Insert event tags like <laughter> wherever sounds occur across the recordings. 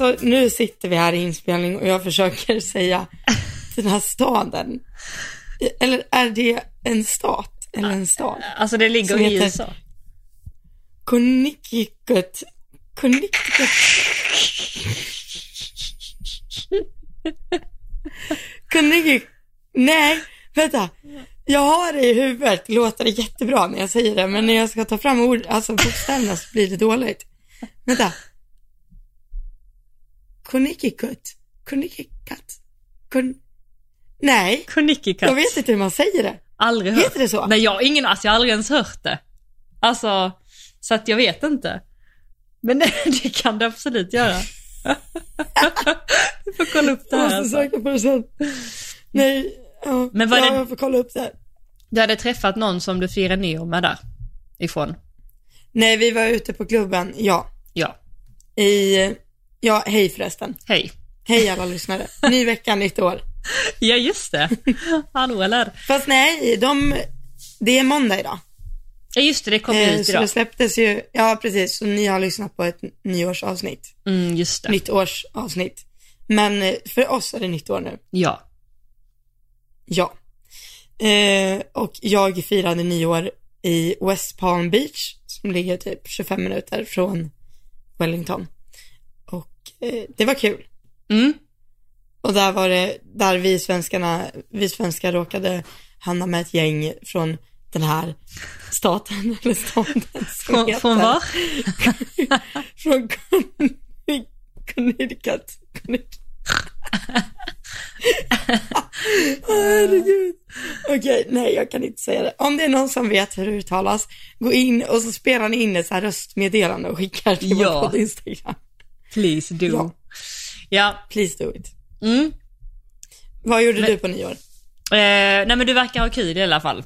alltså nu sitter vi här i inspelning och jag försöker <laughs> säga den här staden. Eller är det en stat eller en stad? Alltså det ligger i USA. Connecticut. Connecticut. Connecticut. Nej, vänta. Jag har det i huvudet, låter det jättebra när jag säger det, men när jag ska ta fram ord, alltså bokstäverna så blir det dåligt. Vänta. Connecticut. Connecticut. Con... Nej, Connecticut. jag vet inte hur man säger det. Aldrig hört. Heter det så? Nej, jag har ingen, alltså jag har aldrig ens hört det. Alltså, så att jag vet inte. Men <laughs> det, det kan det absolut göra. Du får kolla upp det Jag här måste alltså. söka på det sen. Nej, ja, Men var ja, det- jag får kolla upp det. här. Du hade träffat någon som du firar nyår med där? Ifrån? Nej, vi var ute på klubben, ja. Ja. I, ja, hej förresten. Hej. Hej alla lyssnare. Ny vecka, nytt år. Ja, just det. Hallå eller? Fast nej, de, det är måndag idag. Ja, just det, det kom Eh, ut så det idag. släpptes ju, ja precis, så ni har lyssnat på ett nyårsavsnitt. Mm, just det. Nyttårsavsnitt. Men eh, för oss är det nytt år nu. Ja. Ja. Eh, och jag firade nyår i West Palm Beach som ligger typ 25 minuter från Wellington. Det var kul. Mm. Och där var det, där vi svenskarna, vi svenskar råkade hamna med ett gäng från den här staten, <laughs> eller staden som Från, heter- från var? <laughs> Från Conne- Connecticut. Herregud. Okej, nej jag kan inte säga det. Om det är någon som vet hur det uttalas, gå in och så spelar ni in ett så här röstmeddelande och skickar till Ja. vår podd Instagram. Please do. Ja. Ja. Please do it. Mm. Vad gjorde du på nyår? Eh, nej men du verkar ha kul i alla fall.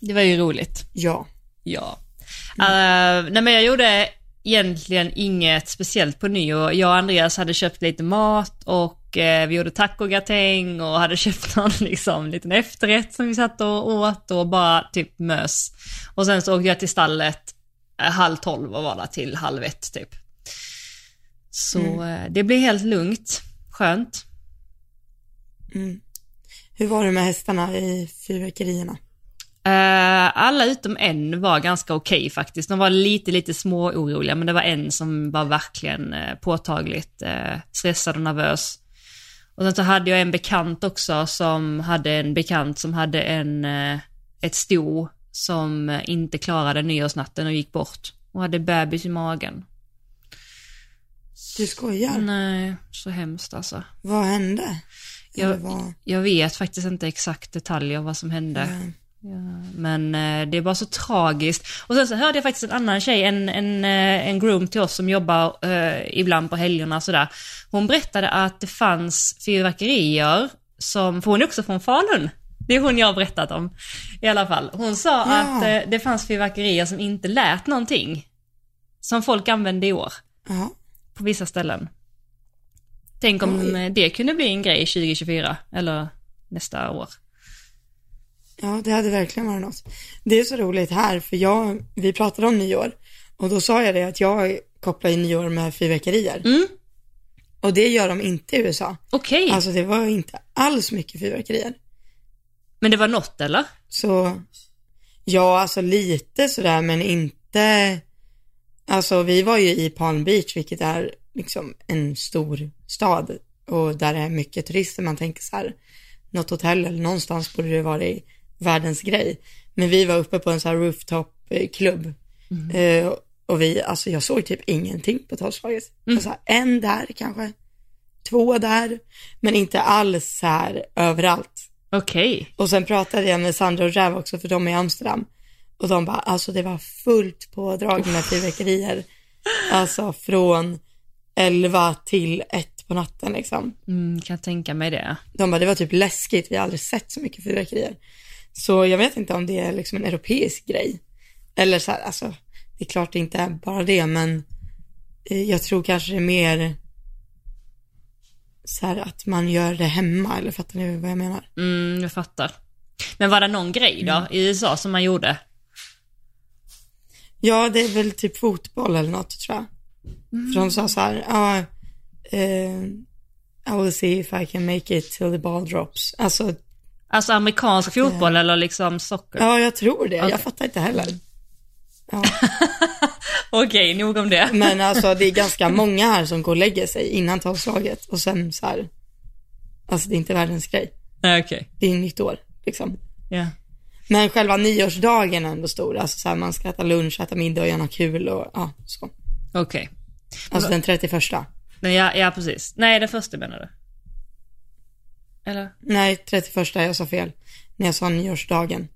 Det var ju roligt. Ja. Ja. Eh, nej men jag gjorde egentligen inget speciellt på nyår. Jag och Andreas hade köpt lite mat och eh, vi gjorde tacogratäng och hade <laughs> köpt någon liksom liten efterrätt som vi satt och åt och bara typ mös. Och sen så åkte jag till stallet eh, halv tolv och var där till halv ett typ. Så eh, det blev helt lugnt, skönt. Mm. Hur var det med hästarna i fyrverkerierna? Eh, alla utom en var ganska okej faktiskt. De var lite, lite små oroliga men det var en som var verkligen uh, påtagligt uh, stressad och nervös. Och sen så hade jag en bekant också som hade en bekant som hade en, ett sto som inte klarade nyårsnatten och gick bort och hade bebis i magen. Du skojar? Nej, så hemskt alltså. Vad hände? Jag- vad? Jag vet faktiskt inte exakt detaljer vad som hände. Eh, Ja, men eh, det är bara så tragiskt. Och sen så hörde jag faktiskt en annan tjej, en, en, eh, en groom till oss som jobbar eh, ibland på helgerna sådär. Hon berättade att det fanns fyrverkerier som, för hon är också från Falun. Det är hon jag har berättat om i alla fall. Hon sa Ja. att eh, det fanns fyrverkerier som inte lät någonting. Som folk använde i år Ja. På vissa ställen. Tänk om Oj. eh, det kunde bli en grej 2024 eller nästa år. Ja, det hade verkligen varit något. Det är så roligt här, för jag, vi pratade om nyår och då sa jag det att jag kopplar in nyår med fyrverkerier. Mm, Och det gör de inte i USA. okej. Alltså det var inte alls mycket fyrverkerier. Men det var något eller? Så, ja alltså lite sådär men inte, alltså vi var ju i Palm Beach vilket är liksom en stor stad och där är mycket turister. Man tänker så här, något hotell eller någonstans borde det vara i världens grej. Men vi var uppe på en sån här rooftop-klubb. Eh, och vi, alltså jag såg typ ingenting på tolvslaget. Alltså en där kanske, två där, men inte alls så här överallt. Okej. Och sen pratade jag med Sandra och Räv också för de är i Amsterdam. Och de bara, alltså det var fullt pådrag med fyrverkerier. Alltså från 11 till 1 på natten liksom. Mm, kan tänka mig det. De bara, det var typ läskigt, vi har aldrig sett så mycket fyrverkerier. Så jag vet inte om det är liksom en europeisk grej. Eller så här, alltså, det är klart det inte är bara det, men eh, jag tror kanske det är mer så här att man gör det hemma, eller fattar ni vad jag menar? Mm, jag fattar. Men var det någon grej då i USA som man gjorde? Ja, det är väl typ fotboll eller något tror jag. För de sa så här, ja, eh, I will see if I can make it till the ball drops. Alltså, Alltså amerikansk fotboll eller liksom socker? ja jag tror det. Okej. Jag fattar inte heller. Ja. <laughs> Okej, nog om det. Men alltså det är ganska <laughs> många här som går och lägger sig innan tolvslaget och sen så här, alltså det är inte världens grej. Okej. Det är nytt år liksom. Ja. Men själva nyårsdagen är ändå stor, alltså så här, man ska äta lunch, äta middag och något kul och ja, så. Okej. Alltså den 31. Nej, Ja, ja, precis. Nej, det första menar du? Eller? Nej, 31, jag sa fel. När jag sa nyårsdagen.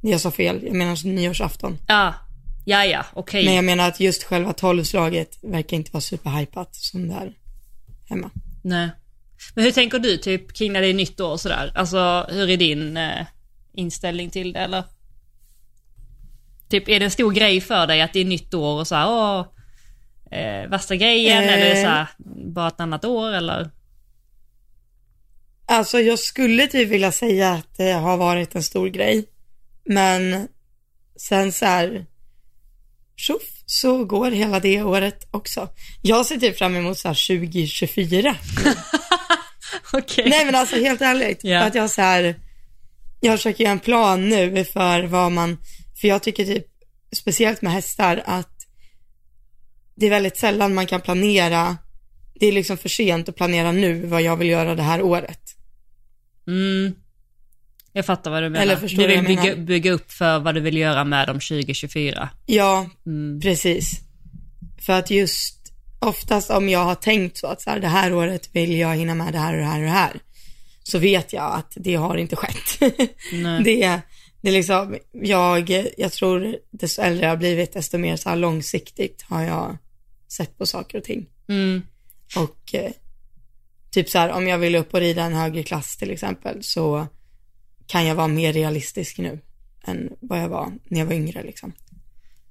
Jag sa fel, jag menar nyårsafton. Ja, ja, ja, okej. Men jag menar att just själva tolvslaget verkar inte vara superhypat som det är hemma. Nej. Men hur tänker du typ kring när det är nytt år och sådär? Alltså hur är din eh, inställning till det eller? Typ är det en stor grej för dig att det är nytt år och så här, åh, eh, värsta grejen Eh. eller så här, bara ett annat år eller? Alltså jag skulle typ vilja säga att det har varit en stor grej. Men sen så här, tjoff, så går hela det året också. Jag ser typ fram emot så här 2024. <laughs> Okej. Nej men alltså helt ärligt, Ja. att jag så här, jag försöker göra en plan nu för vad man, för jag tycker typ, speciellt med hästar, att det är väldigt sällan man kan planera, det är liksom för sent att planera nu vad jag vill göra det här året. Mm. Jag fattar vad du menar. Eller förstår du vill bygga, bygga upp för vad du vill göra med dem 2024. Ja, Mm. precis. För att just oftast om jag har tänkt så att så här, det här året vill jag hinna med det här och det här och det här, så vet jag att det har inte skett. <laughs> Det, det är liksom, jag, jag tror desto äldre jag har blivit, desto mer så långsiktigt har jag sett på saker och ting. Mm. Och eh, typ så här, om jag vill upp och rida en högre klass till exempel, så kan jag vara mer realistisk nu än vad jag var när jag var yngre liksom.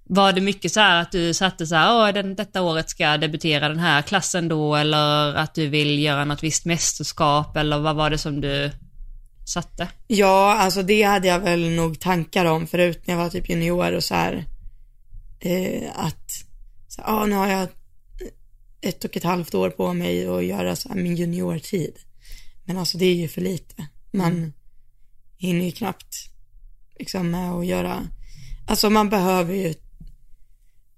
Var det mycket så här att du satte så här, Åh, den, detta året ska jag debutera den här klassen då, eller att du vill göra något visst mästerskap, eller vad var det som du satte? Ja, alltså det hade jag väl nog tankar om förut när jag var typ junior och så här. Eh, att, så, ja nu har jag ett och ett halvt år på mig att göra så här min juniortid. Men alltså det är ju för lite. Man hinner ju knappt liksom med att göra, alltså man behöver ju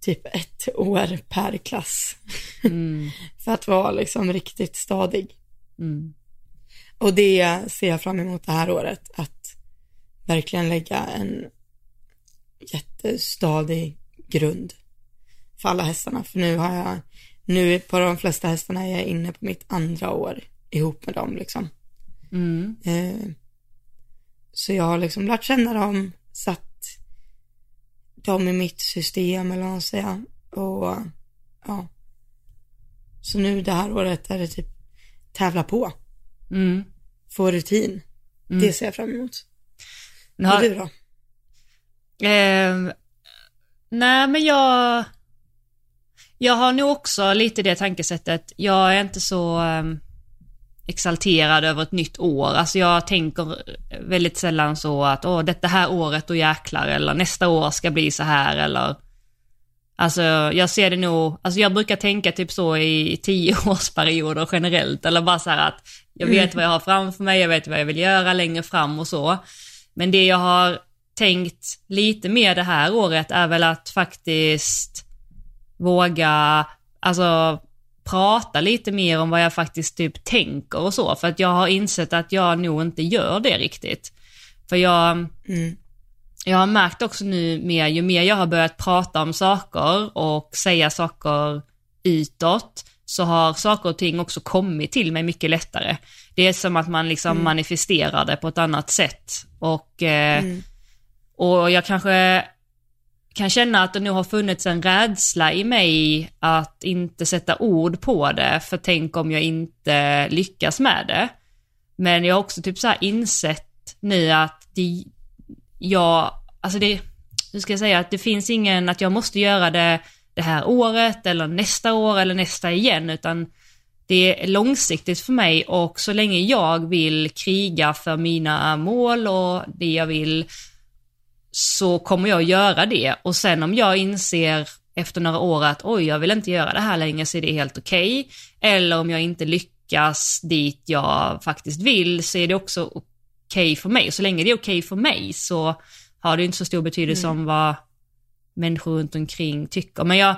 typ ett år per klass Mm. <laughs> för att vara liksom riktigt stadig. Mm. Och det ser jag fram emot det här året, att verkligen lägga en jättestadig grund för alla hästarna. För nu har jag, nu på de flesta hästarna är jag inne på mitt andra år ihop med dem liksom. Mm. Eh, så jag har liksom lärt känna dem, satt dem i mitt system eller vad man säga. Och ja. Så nu det här året är det typ tävla på, Mm. få rutin. Mm. Det ser jag fram emot. Och du då? Ehm, nej, men jag... Jag har nog också lite det tankesättet. Jag är inte så um, exalterad över ett nytt år. Alltså jag tänker väldigt sällan så att åh, detta här året och jäklar eller nästa år ska bli så här eller Alltså jag ser det nog, alltså jag brukar tänka typ så i tioårsperioder <laughs> generellt eller bara så här att jag vet vad jag har framför mig, jag vet vad jag vill göra längre fram och så. Men det jag har tänkt lite mer det här året är väl att faktiskt våga, alltså prata lite mer om vad jag faktiskt typ tänker och så. För att jag har insett att jag nog inte gör det riktigt. För jag, Mm. jag har märkt också nu mer, ju mer jag har börjat prata om saker och säga saker utåt, så har saker och ting också kommit till mig mycket lättare. Det är som att man liksom manifesterar det på ett annat sätt. Och, eh, Mm. och jag kanske kan känna att det nu har funnits en rädsla i mig att inte sätta ord på det, för tänk om jag inte lyckas med det. Men jag har också typ så här insett nu att det, jag, alltså det, hur ska jag säga, att det finns ingen, att jag måste göra det det här året eller nästa år eller nästa igen, utan det är långsiktigt för mig och så länge jag vill kriga för mina mål och det jag vill så kommer jag göra det och sen om jag inser efter några år att oj, jag vill inte göra det här längre så är det helt okej. Okay. Eller om jag inte lyckas dit jag faktiskt vill så är det också okej okay för mig. Så länge det är okej okay för mig så har det inte så stor betydelse mm. om vad människor runt omkring tycker. Men jag,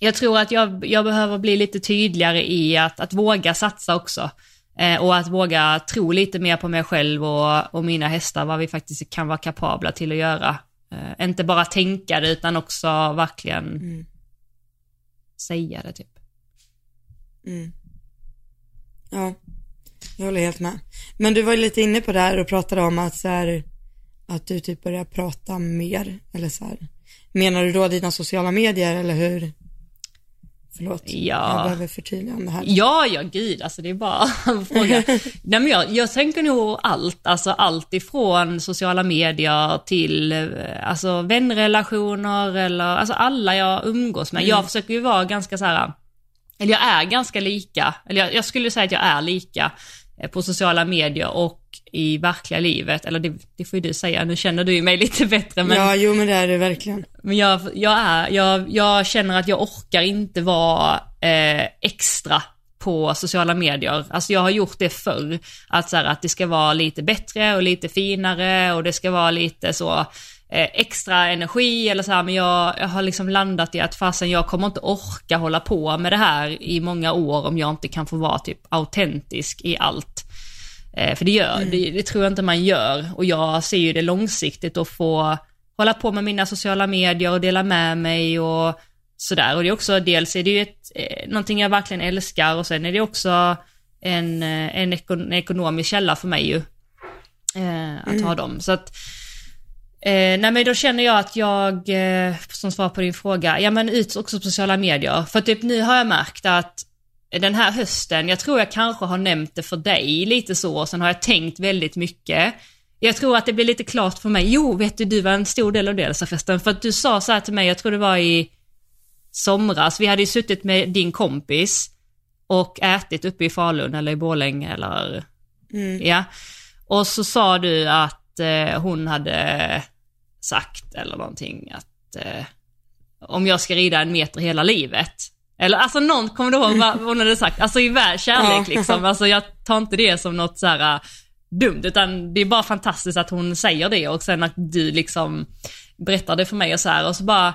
jag tror att jag, jag behöver bli lite tydligare i att, att våga satsa också. Eh, och att våga tro lite mer på mig själv och, och mina hästar, vad vi faktiskt kan vara kapabla till att göra. Eh, inte bara tänka det utan också verkligen mm. säga det typ. Mm. Ja, jag håller helt med. Men du var ju lite inne på det här och pratade om att så här, att du typ börjar prata mer, eller så här. Menar du då dina sociala medier eller hur? Förlåt, ja. jag behöver förtydligande här. Ja, ja gud, alltså det är bara <laughs> en fråga. <laughs> Nej men jag, jag tänker nog allt, alltså allt ifrån sociala medier till eh, alltså vänrelationer eller alltså alla jag umgås med. Mm. Jag försöker ju vara ganska så här, eller jag är ganska lika, eller jag, jag skulle säga att jag är lika på sociala medier och i verkliga livet, eller det, det får ju du säga, nu känner du ju mig <laughs> lite bättre men... Ja, jo men det är det verkligen. Men jag, jag är, jag, jag känner att jag orkar inte vara eh, extra på sociala medier. Alltså jag har gjort det förr. Att, så här, att det ska vara lite bättre och lite finare och det ska vara lite så eh, extra energi eller så här, men jag, jag har liksom landat i att fasen jag kommer inte orka hålla på med det här i många år om jag inte kan få vara typ autentisk i allt. Eh, för det gör, mm. det, det, tror jag inte man gör och jag ser ju det långsiktigt att få hålla på med mina sociala medier och dela med mig och sådär. Och det är också, dels är det ju ett, eh, någonting jag verkligen älskar och sen är det också en, eh, en, ekon, en ekonomisk källa för mig ju. Eh, att mm. ha dem. Så att, eh, nej men då känner jag att jag, eh, som svar på din fråga, ja men ut också på sociala medier. För typ nu har jag märkt att den här hösten, jag tror jag kanske har nämnt det för dig lite så, sen har jag tänkt väldigt mycket. Jag tror att det blir lite klart för mig, jo vet du, du var en stor del av det förresten, för att du sa så här till mig, jag tror det var i somras, vi hade ju suttit med din kompis och ätit uppe i Falun eller i Borlänge eller, mm. ja. Och så sa du att eh, hon hade sagt eller någonting att eh, om jag ska rida en meter hela livet, eller alltså någon, kommer du ihåg vad hon hade sagt? Alltså i värld kärlek liksom. Alltså jag tar inte det som något så här äh, dumt, utan det är bara fantastiskt att hon säger det och sen att du liksom berättar det för mig och så här och så bara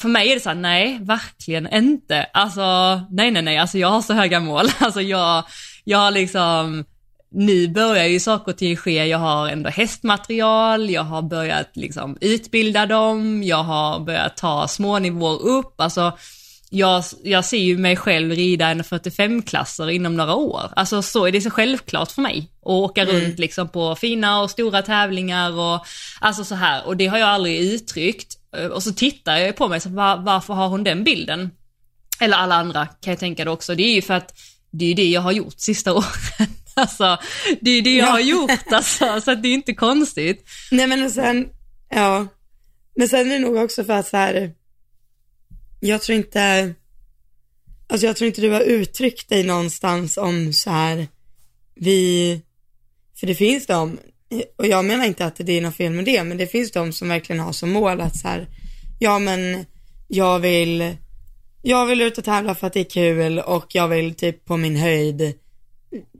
för mig är det så här, nej, verkligen inte. Alltså, nej, nej, nej, alltså jag har så höga mål. <laughs> Alltså jag, jag har liksom, nu börjar ju saker och ting ske, jag har ändå hästmaterial, jag har börjat liksom utbilda dem, jag har börjat ta små nivåer upp, alltså jag, jag ser ju mig själv rida en 45-klasser inom några år. Alltså så är det så självklart för mig. att åka mm. runt liksom på fina och stora tävlingar och alltså så här. Och det har jag aldrig uttryckt. Och så tittar jag på mig, så var, varför har hon den bilden? Eller alla andra kan jag tänka det också. Det är ju för att det är det jag har gjort sista <laughs> åren. <laughs> Alltså, det är det jag ja. har gjort alltså, så att det är inte konstigt. Nej men och sen, ja. Men sen är det nog också för att så här, jag tror inte, alltså jag tror inte du har uttryckt dig någonstans om så här, vi, för det finns de, och jag menar inte att det är något fel med det, men det finns de som verkligen har som mål att så här, ja men jag vill, jag vill ut och tävla för att det är kul och jag vill typ på min höjd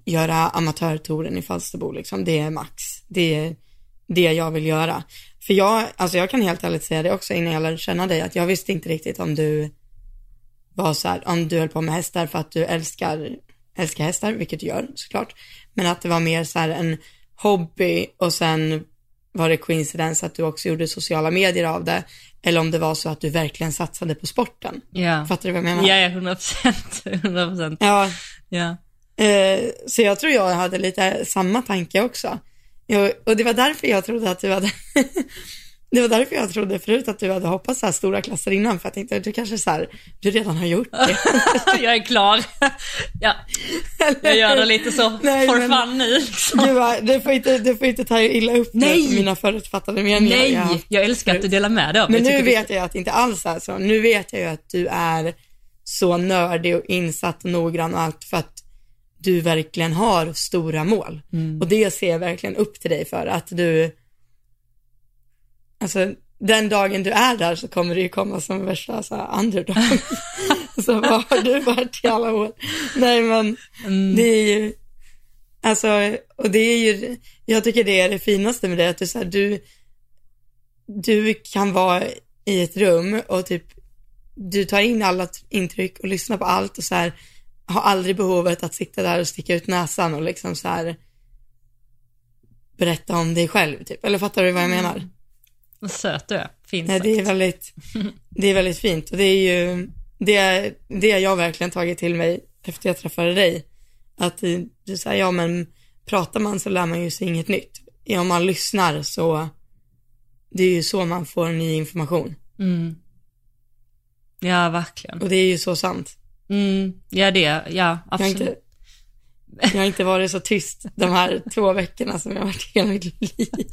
göra amatörtouren i Falsterbo liksom, det är max. Det är det jag vill göra. För jag, alltså jag kan helt ärligt säga det också innan jag lärde känna dig, att jag visste inte riktigt om du var så här, om du höll på med hästar för att du älskar, älskar hästar, vilket du gör såklart, men att det var mer så här en hobby och sen var det coincidence att du också gjorde sociala medier av det, eller om det var så att du verkligen satsade på sporten. Ja. Fattar du vad jag menar? Ja, ja, 100 procent. <laughs> 100 procent. Ja. ja. Eh, så jag tror jag hade lite samma tanke också. Jo, och det var därför jag trodde att du hade, <laughs> det var därför jag trodde förut att du hade hoppat så här stora klasser innan, för jag tänkte att du kanske så här, du redan har gjort det. <laughs> jag är klar. <laughs> ja, jag gör det lite så Nej, for fun nu. Liksom. Du, du, får inte, du får inte ta illa upp Nej. mina förutfattade meningar. Nej, jag, jag älskar att du delar med dig av Men nu vet jag att det inte alls är så. Nu vet jag ju att du är så nördig och insatt och noggrann och allt för att du verkligen har stora mål. Mm. Och det ser jag verkligen upp till dig för, att du, alltså den dagen du är där så kommer det ju komma som värsta så här, underdog. <laughs> så vad har du varit i alla år? Nej men Mm. det är ju, alltså, och det är ju, jag tycker det är det finaste med det, att du, så här, du, du kan vara i ett rum och typ, du tar in alla intryck och lyssnar på allt och så här, har aldrig behovet att sitta där och sticka ut näsan och liksom så här berätta om dig själv typ, eller fattar du vad jag menar? Vad söt du är. Fint Nej, det är väldigt, <laughs> det är väldigt fint och det är ju, det, det jag verkligen tagit till mig efter jag träffade dig. Att du- du säger, ja men pratar man så lär man ju sig inget nytt. Ja, om man lyssnar så, det är ju så man får ny information. Mm. Ja, verkligen. Och det är ju så sant. Mm. Ja, det, ja, Jag har, absolut. inte, jag har inte varit så tyst de här två veckorna som jag har varit hela mitt liv. <laughs>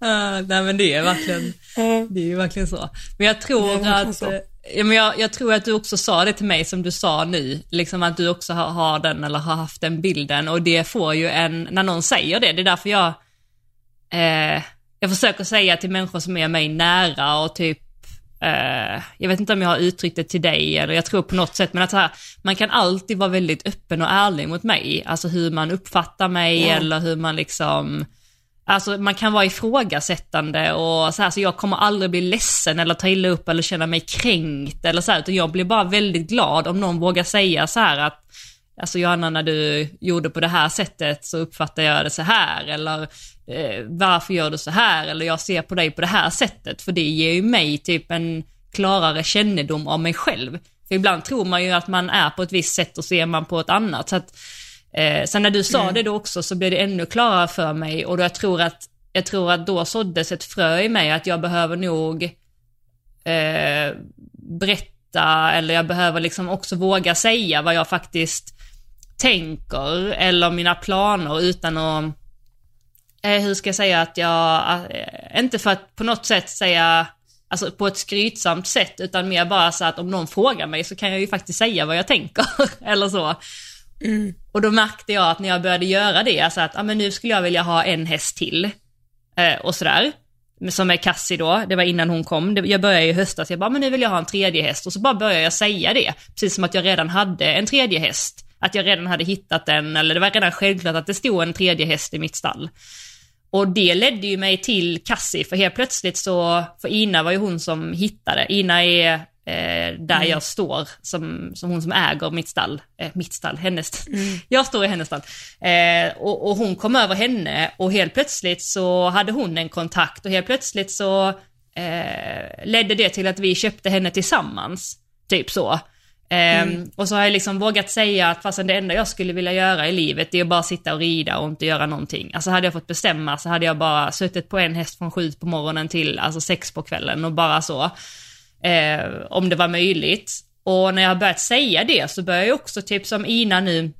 Ah, nej men det är verkligen, det är ju verkligen så. Men jag tror att, så. ja, men jag, jag tror att du också sa det till mig som du sa nu, liksom att du också har, har den eller har haft den bilden och det får ju en, när någon säger det, det är därför jag, eh, jag försöker säga till människor som är mig nära och typ eh, jag vet inte om jag har uttryckt det till dig eller jag tror på något sätt, men att så här, man kan alltid vara väldigt öppen och ärlig mot mig. Alltså hur man uppfattar mig Ja. eller hur man liksom, alltså man kan vara ifrågasättande och så här, så jag kommer aldrig bli ledsen eller ta illa upp eller känna mig kränkt eller så här, utan jag blir bara väldigt glad om någon vågar säga så här att Alltså Johanna, när du gjorde på det här sättet så uppfattar jag det så här eller eh, varför gör du så här eller jag ser på dig på det här sättet för det ger ju mig typ en klarare kännedom av mig själv. För ibland tror man ju att man är på ett visst sätt och så är man på ett annat. Så att, eh, sen när du sa det då också så blev det ännu klarare för mig och då jag tror att jag tror att då såddes ett frö i mig att jag behöver nog eh, berätta eller jag behöver liksom också våga säga vad jag faktiskt tänker eller mina planer utan att, eh, hur ska jag säga att jag, eh, inte för att på något sätt säga, alltså på ett skrytsamt sätt utan mer bara så att om någon frågar mig så kan jag ju faktiskt säga vad jag tänker <laughs> eller så. Och då märkte jag att när jag började göra det, alltså att ah, men nu skulle jag vilja ha en häst till eh, och sådär. Som är Cassie då, det var innan hon kom. Jag började i höstas, jag bara, men nu vill jag ha en tredje häst. Och så bara började jag säga det, precis som att jag redan hade en tredje häst. Att jag redan hade hittat den, eller det var redan självklart att det stod en tredje häst i mitt stall. Och det ledde ju mig till Cassie, för helt plötsligt så, för Ina var ju hon som hittade. Ina är eh, där jag står, som, som hon som äger mitt stall. Eh, mitt stall, hennes. <laughs> Jag står i hennes stall. Eh, och, och hon kom över henne och helt plötsligt så hade hon en kontakt och helt plötsligt så eh, ledde det till att vi köpte henne tillsammans. Typ så. Ehm, Och så har jag liksom vågat säga att fastän det enda jag skulle vilja göra i livet det är bara sitta och rida och inte göra någonting. Alltså hade jag fått bestämma så hade jag bara suttit på en häst från sju på morgonen till alltså sex på kvällen och bara så. Eh, om det var möjligt. Och när jag har börjat säga det så börjar jag också typ som Ina nu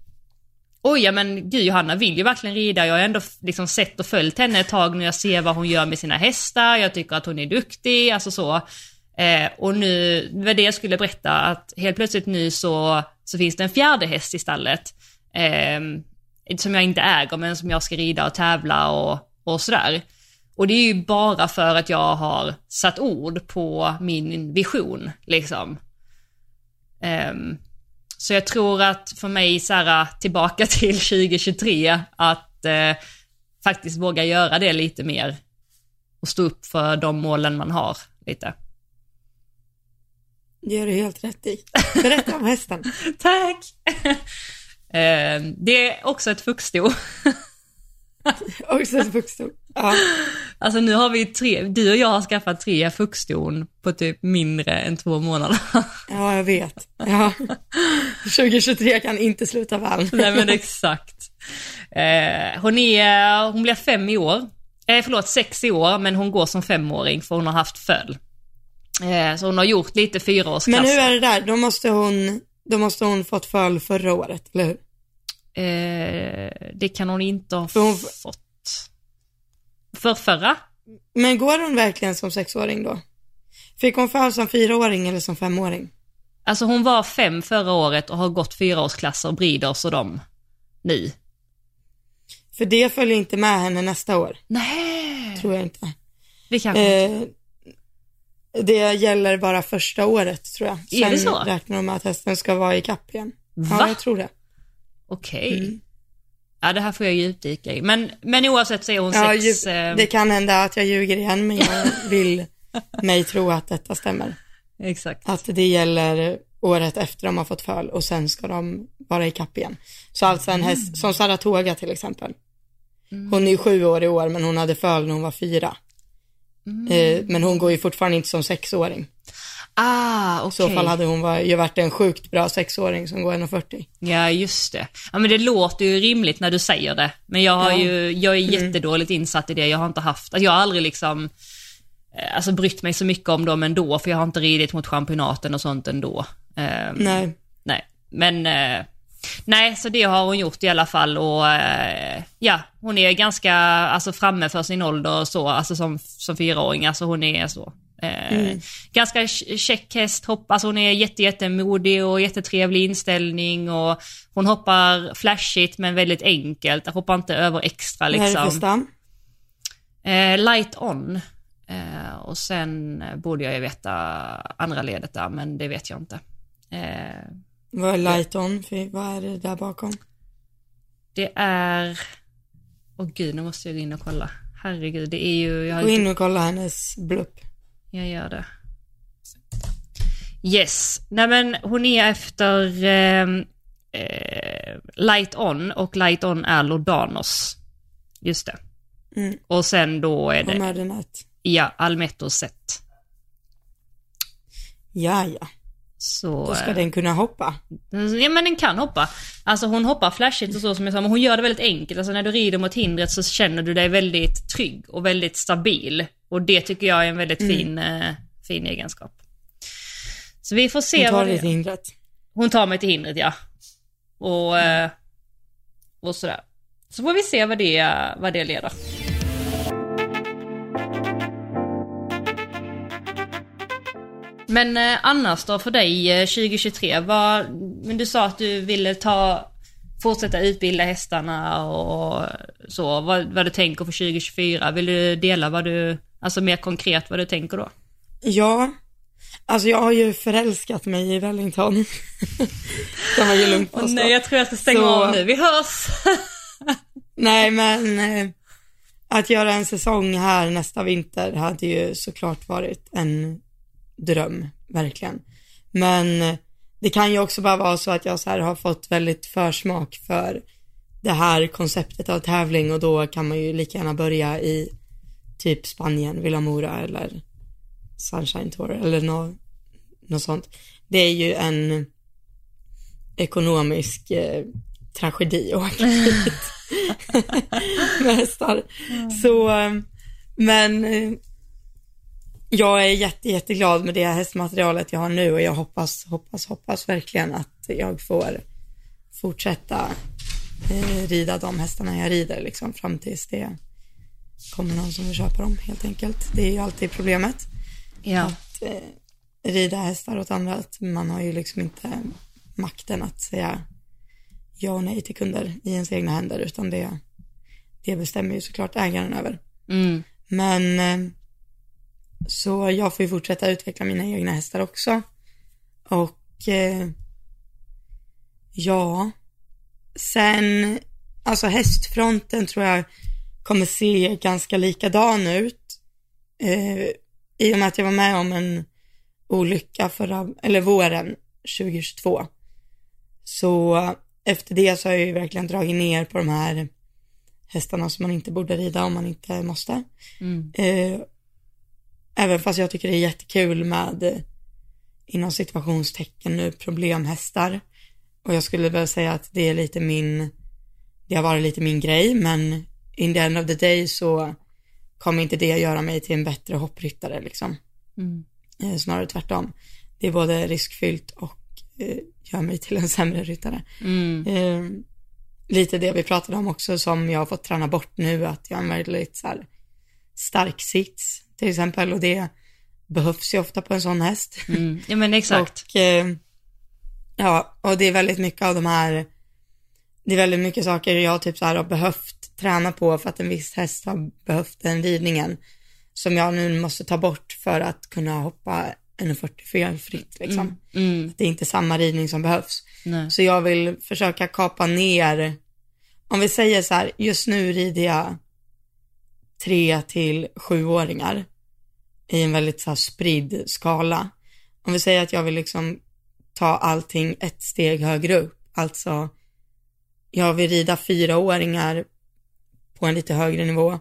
Oj, ja men gud Johanna vill ju verkligen rida. Jag har ändå liksom sett och följt henne ett tag nu. Jag ser vad hon gör med sina hästar. Jag tycker att hon är duktig, alltså så. Eh, och nu, det var det jag skulle berätta, att helt plötsligt nu så, så finns det en fjärde häst i stallet. Eh, som jag inte äger, men som jag ska rida och tävla och, och sådär. Och det är ju bara för att jag har satt ord på min vision, liksom. Ehm, så jag tror att för mig, så här, tillbaka <laughs> till 2023, att eh, faktiskt våga göra det lite mer och stå upp för de målen man har lite. Det gör du helt rätt i. Berätta om hästen. <laughs> Tack! eh, det är också ett fuxsto. <laughs> Också ett vuxen. Ja. Alltså nu har vi tre, du och jag har skaffat tre fuxston på typ mindre än två månader. <laughs> ja, jag vet. Ja. 2023 kan inte sluta väl. Nej men exakt. Eh, hon, är, hon blir fem i år. Eh, förlåt, sex i år, men hon går som femåring för hon har haft föl. Eh, så hon har gjort lite fyraårsklasser. Men hur är det där? Då måste hon, då måste hon fått föl förra året, eller hur? Eh, det kan hon inte ha För hon- fått. För förra? Men går hon verkligen som sexåring då? Fick hon föl som fyraåring eller som femåring? Alltså hon var fem förra året och har gått fyraårsklasser, Breeders och dem, nu. För det följer inte med henne nästa år, Nej. tror jag inte. Det kanske Eh, det gäller bara första året tror jag. Är det Sen så? räknar de med att hästen ska vara i kapp igen. Va? Ja, jag tror det. Okej. Mm. Ja, det här får jag djupdyka i. Men, men oavsett så är hon Ja, sex... ju, eh, det kan hända att jag ljuger igen, men jag <laughs> vill mig tro att detta stämmer. Exakt. Att det gäller året efter de har fått föl och sen ska de vara i kapp igen. Så alltså en häst, som Saratoga till exempel. Hon är ju sju år i år, men hon hade föl när hon var fyra. Eh, men hon går ju fortfarande inte som sexåring. Ah, okej. I så fall hade hon var, ju varit en sjukt bra sexåring som går 1,40. Ja, just det. Ja, men det låter ju rimligt när du säger det. Men jag har Ja. ju, jag är jättedåligt insatt i det. Jag har inte haft, alltså jag har aldrig liksom, eh, alltså brytt mig så mycket om dem ändå, för jag har inte ridit mot championaten och sånt ändå. Ehm, Nej, Nej, men eh, nej, så det har hon gjort i alla fall och eh, ja, hon är ganska alltså framme för sin ålder och så, alltså som, som fyraåring, alltså hon är så. Eh, Ganska ch- check häst, hopp, alltså hon är jätte, jättemodig och jättetrevlig inställning och hon hoppar flashigt men väldigt enkelt, hoppar inte över extra vad är det liksom. Eh, light on. Eh, och sen borde jag ju veta andra ledet där, men det vet jag inte. Eh, Vad är light on? För vad är det där bakom? Det är... Åh gud, nu måste jag gå in och kolla. Herregud, det är ju... Jag, Gå in och kolla hennes blupp. jag gör det. Yes. Nej men hon är efter ehm, eh, Light On och Light On är Lodanos. Just det. Mm. Och sen då är det, Mördernet. ja, Almetto set. Ja, ja. Så... Då ska eh, den kunna hoppa. Ja men den kan hoppa. Alltså hon hoppar flashigt och så som jag sa, men hon gör det väldigt enkelt. Alltså när du rider mot hindret så känner du dig väldigt trygg och väldigt stabil. Och det tycker jag är en väldigt fin, eh, fin egenskap. Så vi får se Hon tar det till hindret. Hon tar mig till hindret ja. Och, eh, och sådär. Så får vi se vad det, vad det leder. Men eh, annars då för dig eh, 2023, vad, men du sa att du ville ta, fortsätta utbilda hästarna och så, vad, vad du tänker för 2024. Vill du dela vad du, alltså mer konkret vad du tänker då? Ja, alltså jag har ju förälskat mig i Wellington. <laughs> kan man ju lugnt påstå. nej, jag tror jag ska stänga Så- av nu. Vi hörs! <laughs> Nej, men eh, att göra en säsong här nästa vinter hade ju såklart varit en dröm, verkligen. Men det kan ju också bara vara så att jag så här har fått väldigt försmak för det här konceptet av tävling och då kan man ju lika gärna börja i typ Spanien, Villamora eller Sunshine Tour eller nå- något sånt. Det är ju en ekonomisk eh, tragedi att åka <laughs> dit <laughs> med hästar. Så, eh, men eh, jag är jätte, jätteglad med det hästmaterialet jag har nu och jag hoppas, hoppas, hoppas verkligen att jag får fortsätta eh, rida de hästarna jag rider liksom fram tills det kommer någon som vill köpa dem helt enkelt. Det är ju alltid problemet Ja. att eh, rida hästar åt andra, att man har ju liksom inte makten att säga ja och nej till kunder i ens egna händer, utan det, det bestämmer ju såklart ägaren över. Mm. Men eh, så jag får ju fortsätta utveckla mina egna hästar också. Och eh, ja, sen, alltså hästfronten tror jag kommer se ganska likadan ut. Eh, I och med att jag var med om en olycka förra, eller våren 2022. Så efter det så har jag ju verkligen dragit ner på de här hästarna som man inte borde rida om man inte måste. Mm. Eh, även fast jag tycker det är jättekul med inom situationstecken nu problemhästar. Och jag skulle väl säga att det är lite min, det har varit lite min grej, men in the end of the day så kommer inte det göra mig till en bättre hoppryttare liksom. Mm. Eh, snarare tvärtom. Det är både riskfyllt och eh, gör mig till en sämre ryttare. Mm. Eh, lite det vi pratade om också som jag har fått träna bort nu, att jag har en väldigt så här, stark sits till exempel och det behövs ju ofta på en sån häst. Mm. Ja men exakt. <laughs> Och, eh, ja, och det är väldigt mycket av de här, det är väldigt mycket saker jag typ så här har behövt träna på för att en viss häst har behövt den ridningen som jag nu måste ta bort för att kunna hoppa 1,44 fritt liksom. Mm. Det är inte samma ridning som behövs. Nej. Så jag vill försöka kapa ner, om vi säger så här, just nu rider jag tre till sjuåringar i en väldigt så här spridd skala. Om vi säger att jag vill liksom ta allting ett steg högre upp, alltså jag vill rida fyraåringar på en lite högre nivå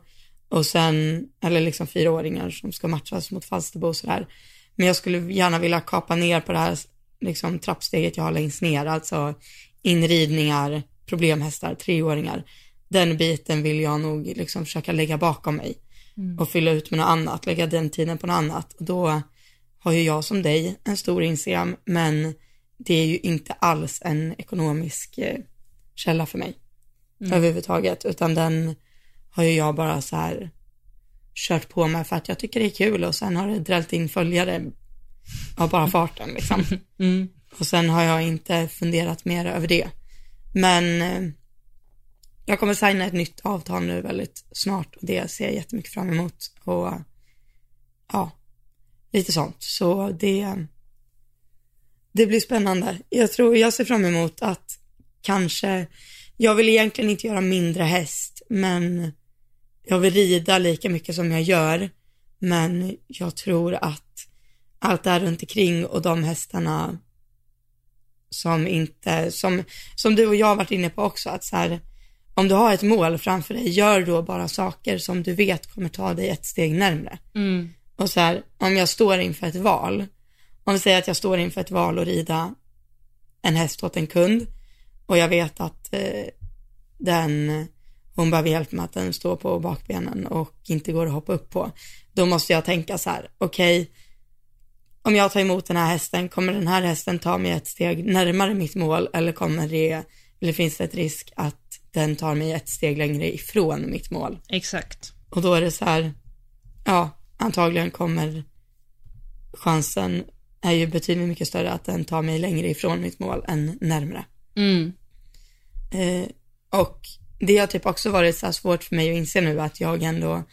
och sen, eller liksom fyraåringar som ska matchas mot Falsterbo och sådär. Men jag skulle gärna vilja kapa ner på det här liksom trappsteget jag har längst ner, alltså inridningar, problemhästar, treåringar. Den biten vill jag nog liksom försöka lägga bakom mig och fylla ut med något annat, lägga den tiden på något annat. Och då har ju jag som dig en stor Instagram, men det är ju inte alls en ekonomisk eh, källa för mig överhuvudtaget, utan den har ju jag bara så här kört på med för att jag tycker det är kul och sen har det drällt in följare av bara farten liksom. <laughs> Mm. Och sen har jag inte funderat mer över det. Men eh, jag kommer signa ett nytt avtal nu väldigt snart och det ser jag jättemycket fram emot. Och ja, lite sånt. Så det, det blir spännande. Jag tror, jag ser fram emot att kanske, jag vill egentligen inte göra mindre häst, men jag vill rida lika mycket som jag gör. Men jag tror att allt det här runt omkring och de hästarna som inte, som, som du och jag har varit inne på också, att så här, om du har ett mål framför dig, gör då bara saker som du vet kommer ta dig ett steg närmre. Mm. Och så här, om jag står inför ett val, om vi säger att jag står inför ett val och rida en häst åt en kund och jag vet att eh, den, hon behöver hjälp med att den står på bakbenen och inte går att hoppa upp på. Då måste jag tänka så här, okej, om jag tar emot den här hästen, kommer den här hästen ta mig ett steg närmare mitt mål eller kommer det, eller finns det ett risk att den tar mig ett steg längre ifrån mitt mål? Exakt. Och då är det så här, ja, antagligen kommer chansen är ju betydligt mycket större att den tar mig längre ifrån mitt mål än närmre. Mm. Eh, och det har typ också varit så svårt för mig att inse nu att jag ändå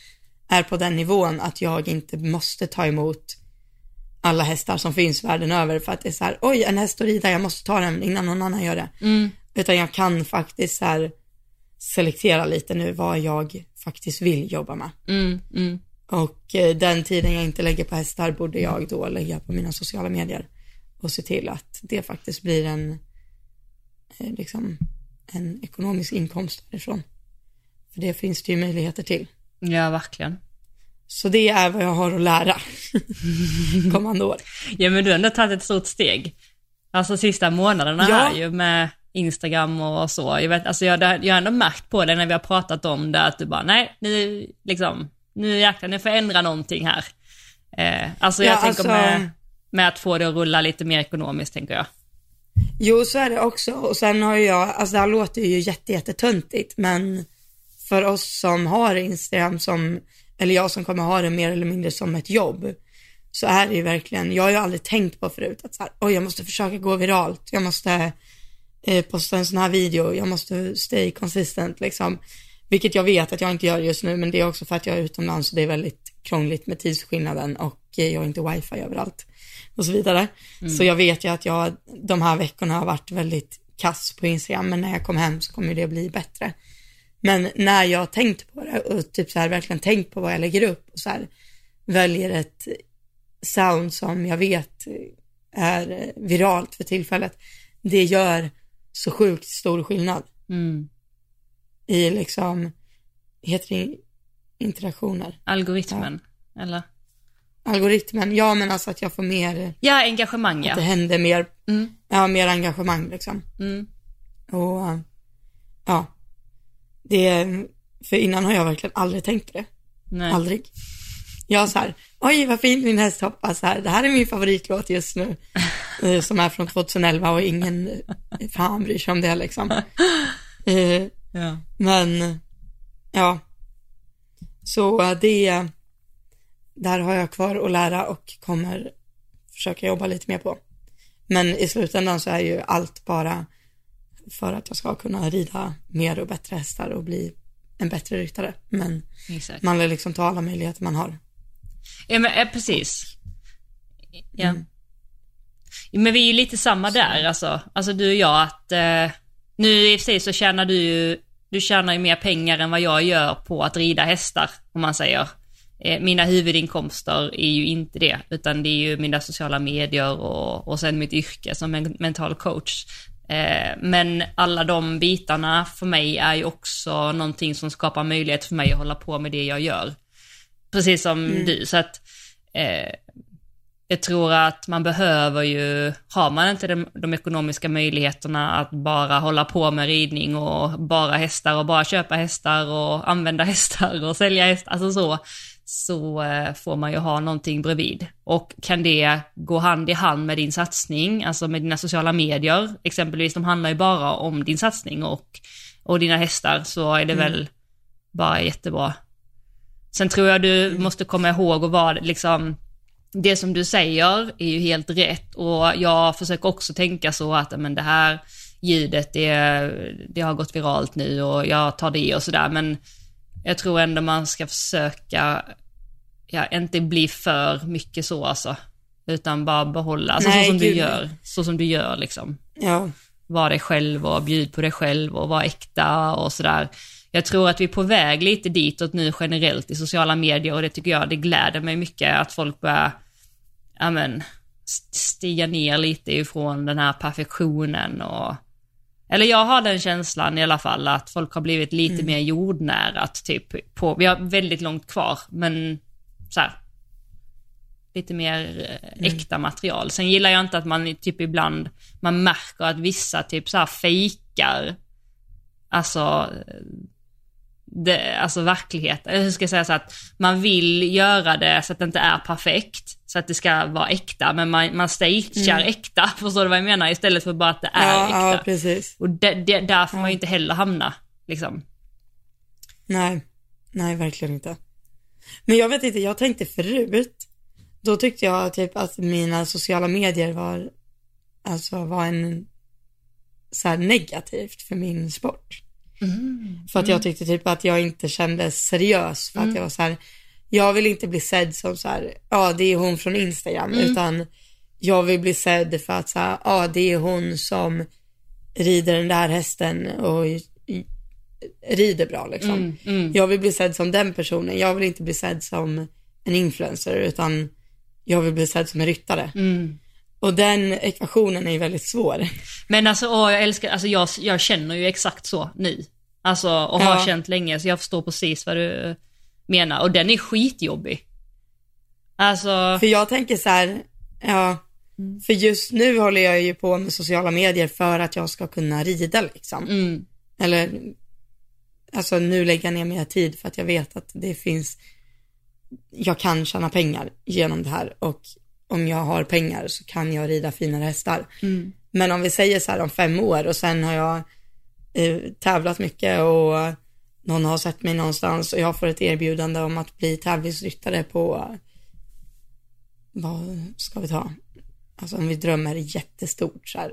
är på den nivån att jag inte måste ta emot alla hästar som finns världen över för att det är så här, oj en häst att rida, jag måste ta den innan någon annan gör det. Mm. Utan jag kan faktiskt så här selektera lite nu vad jag faktiskt vill jobba med. Mm. Mm. Och eh, den tiden jag inte lägger på hästar borde jag då lägga på mina sociala medier och se till att det faktiskt blir en, eh, liksom, en ekonomisk inkomst därifrån. För det finns det ju möjligheter till. Ja, verkligen. Så det är vad jag har att lära <laughs> kommande år. Ja, men du har ändå tagit ett stort steg. Alltså sista månaderna Ja. här ju med Instagram och så. Jag, vet, alltså jag, jag har ändå märkt på det när vi har pratat om det att du bara, nej, nu liksom, nu jäklar, nu får jag ändra någonting här. Eh, alltså jag Ja, tänker alltså- med, med att få det att rulla lite mer ekonomiskt, tänker jag. Jo, så är det också. Och sen har jag, alltså det här låter ju jätte, jättetöntigt, men för oss som har Instagram som, eller jag som kommer ha det mer eller mindre som ett jobb, så är det ju verkligen, jag har ju aldrig tänkt på förut att så här, oj jag måste försöka gå viralt, jag måste eh, posta en sån här video, jag måste stay consistent liksom. Vilket jag vet att jag inte gör just nu, men det är också för att jag är utomlands och det är väldigt krångligt med tidsskillnaden och eh, jag har inte wifi överallt och så vidare. Så jag vet ju att jag de här veckorna har varit väldigt kass på Instagram, men när jag kommer hem så kommer det bli bättre. Men när jag har tänkt på det och typ så här verkligen tänkt på vad jag lägger upp och så här väljer ett sound som jag vet är viralt för tillfället, det gör så sjukt stor skillnad Mm. i liksom, heter det interaktioner? Algoritmen, eller? Algoritmen, ja men alltså att jag får mer, Ja, engagemang att det ja. händer mer, Mm. ja mer engagemang liksom. Mm. Och ja, det, för innan har jag verkligen aldrig tänkt på det. Nej. Aldrig. Jag så här, oj vad fint min häst hoppar så här, det här är min favoritlåt just nu. <laughs> Eh, som är från 2011 och ingen fan bryr sig om det liksom. Eh, <laughs> Ja. Men, ja. Så eh, det, där har jag kvar att lära och kommer försöka jobba lite mer på. Men i slutändan så är ju allt bara för att jag ska kunna rida mer och bättre hästar och bli en bättre ryttare. Men Exakt. man vill liksom ta alla möjligheter man har. Ja, men eh, precis. Ja. Mm. Men vi är ju lite samma där alltså. Alltså du och jag att, eh, nu i och för sig så tjänar du ju, du tjänar ju mer pengar än vad jag gör på att rida hästar, om man säger. Eh, mina huvudinkomster är ju inte det, utan det är ju mina sociala medier och, och sen mitt yrke som en mental coach. Eh, men alla de bitarna för mig är ju också någonting som skapar möjlighet för mig att hålla på med det jag gör. Precis som mm. du, så att eh, jag tror att man behöver ju, har man inte de, de, ekonomiska möjligheterna att bara hålla på med ridning och bara hästar och bara köpa hästar och använda <laughs> hästar och sälja hästar, alltså så, så eh, får man ju ha någonting bredvid. Och kan det gå hand i hand med din satsning, alltså med dina sociala medier, exempelvis, de handlar ju bara om din satsning och, och dina hästar, så är det mm. väl bara jättebra. Sen tror jag du mm. måste komma ihåg och vara liksom, det som du säger är ju helt rätt och jag försöker också tänka så att men det här ljudet det, det har gått viralt nu och jag tar det och sådär men jag tror ändå man ska försöka, ja, inte bli för mycket så alltså. Utan bara behålla, alltså Nej, så som gud. du gör, så som du gör liksom. Ja. Var dig själv och bjud på dig själv och var äkta och sådär. Jag tror att vi är på väg lite ditåt nu generellt i sociala medier och det tycker jag, det gläder mig mycket att folk börjar, ja men, stiga ner lite ifrån den här perfektionen och eller jag har den känslan i alla fall att folk har blivit lite mm. mer jordnära, typ på, vi har väldigt långt kvar, men så här, lite mer eh, mm. äkta material. Sen gillar jag inte att man typ ibland, man märker att vissa typ så här fejkar, alltså det, alltså verkligheten, eller hur ska jag säga så att man vill göra det så att det inte är perfekt, så att det ska vara äkta, men man, man stagear mm. äkta, <laughs> förstår du vad jag menar? Istället för bara att det är ja, äkta. Ja, precis. Och det, det, där får ja. man ju inte heller hamna, liksom. Nej, nej verkligen inte. Men jag vet inte, jag tänkte förut, då tyckte jag typ att mina sociala medier var, alltså var en, så här negativt för min sport. Mm. För att jag tyckte typ att jag inte kändes seriös för att mm. jag var så här, jag vill inte bli sedd som så här, ja det är hon från Instagram, mm. utan jag vill bli sedd för att så här, ja det är hon som rider den där hästen och rider bra liksom. Mm, mm. Jag vill bli sedd som den personen, jag vill inte bli sedd som en influencer utan jag vill bli sedd som en ryttare. Mm. Och den ekvationen är ju väldigt svår. Men alltså, åh, jag älskar, alltså jag, jag känner ju exakt så nu. Alltså, och har ja. känt länge, så jag förstår precis vad du menar. Och den är skitjobbig. Alltså... För jag tänker så här, ja, mm. för just nu håller jag ju på med sociala medier för att jag ska kunna rida liksom. Mm. Eller, alltså nu lägger jag ner mer tid för att jag vet att det finns, jag kan tjäna pengar genom det här och om jag har pengar så kan jag rida finare hästar. Mm. Men om vi säger så här om fem år och sen har jag eh, tävlat mycket och någon har sett mig någonstans och jag får ett erbjudande om att bli tävlingsryttare på, vad ska vi ta? Alltså om vi drömmer jättestort så här,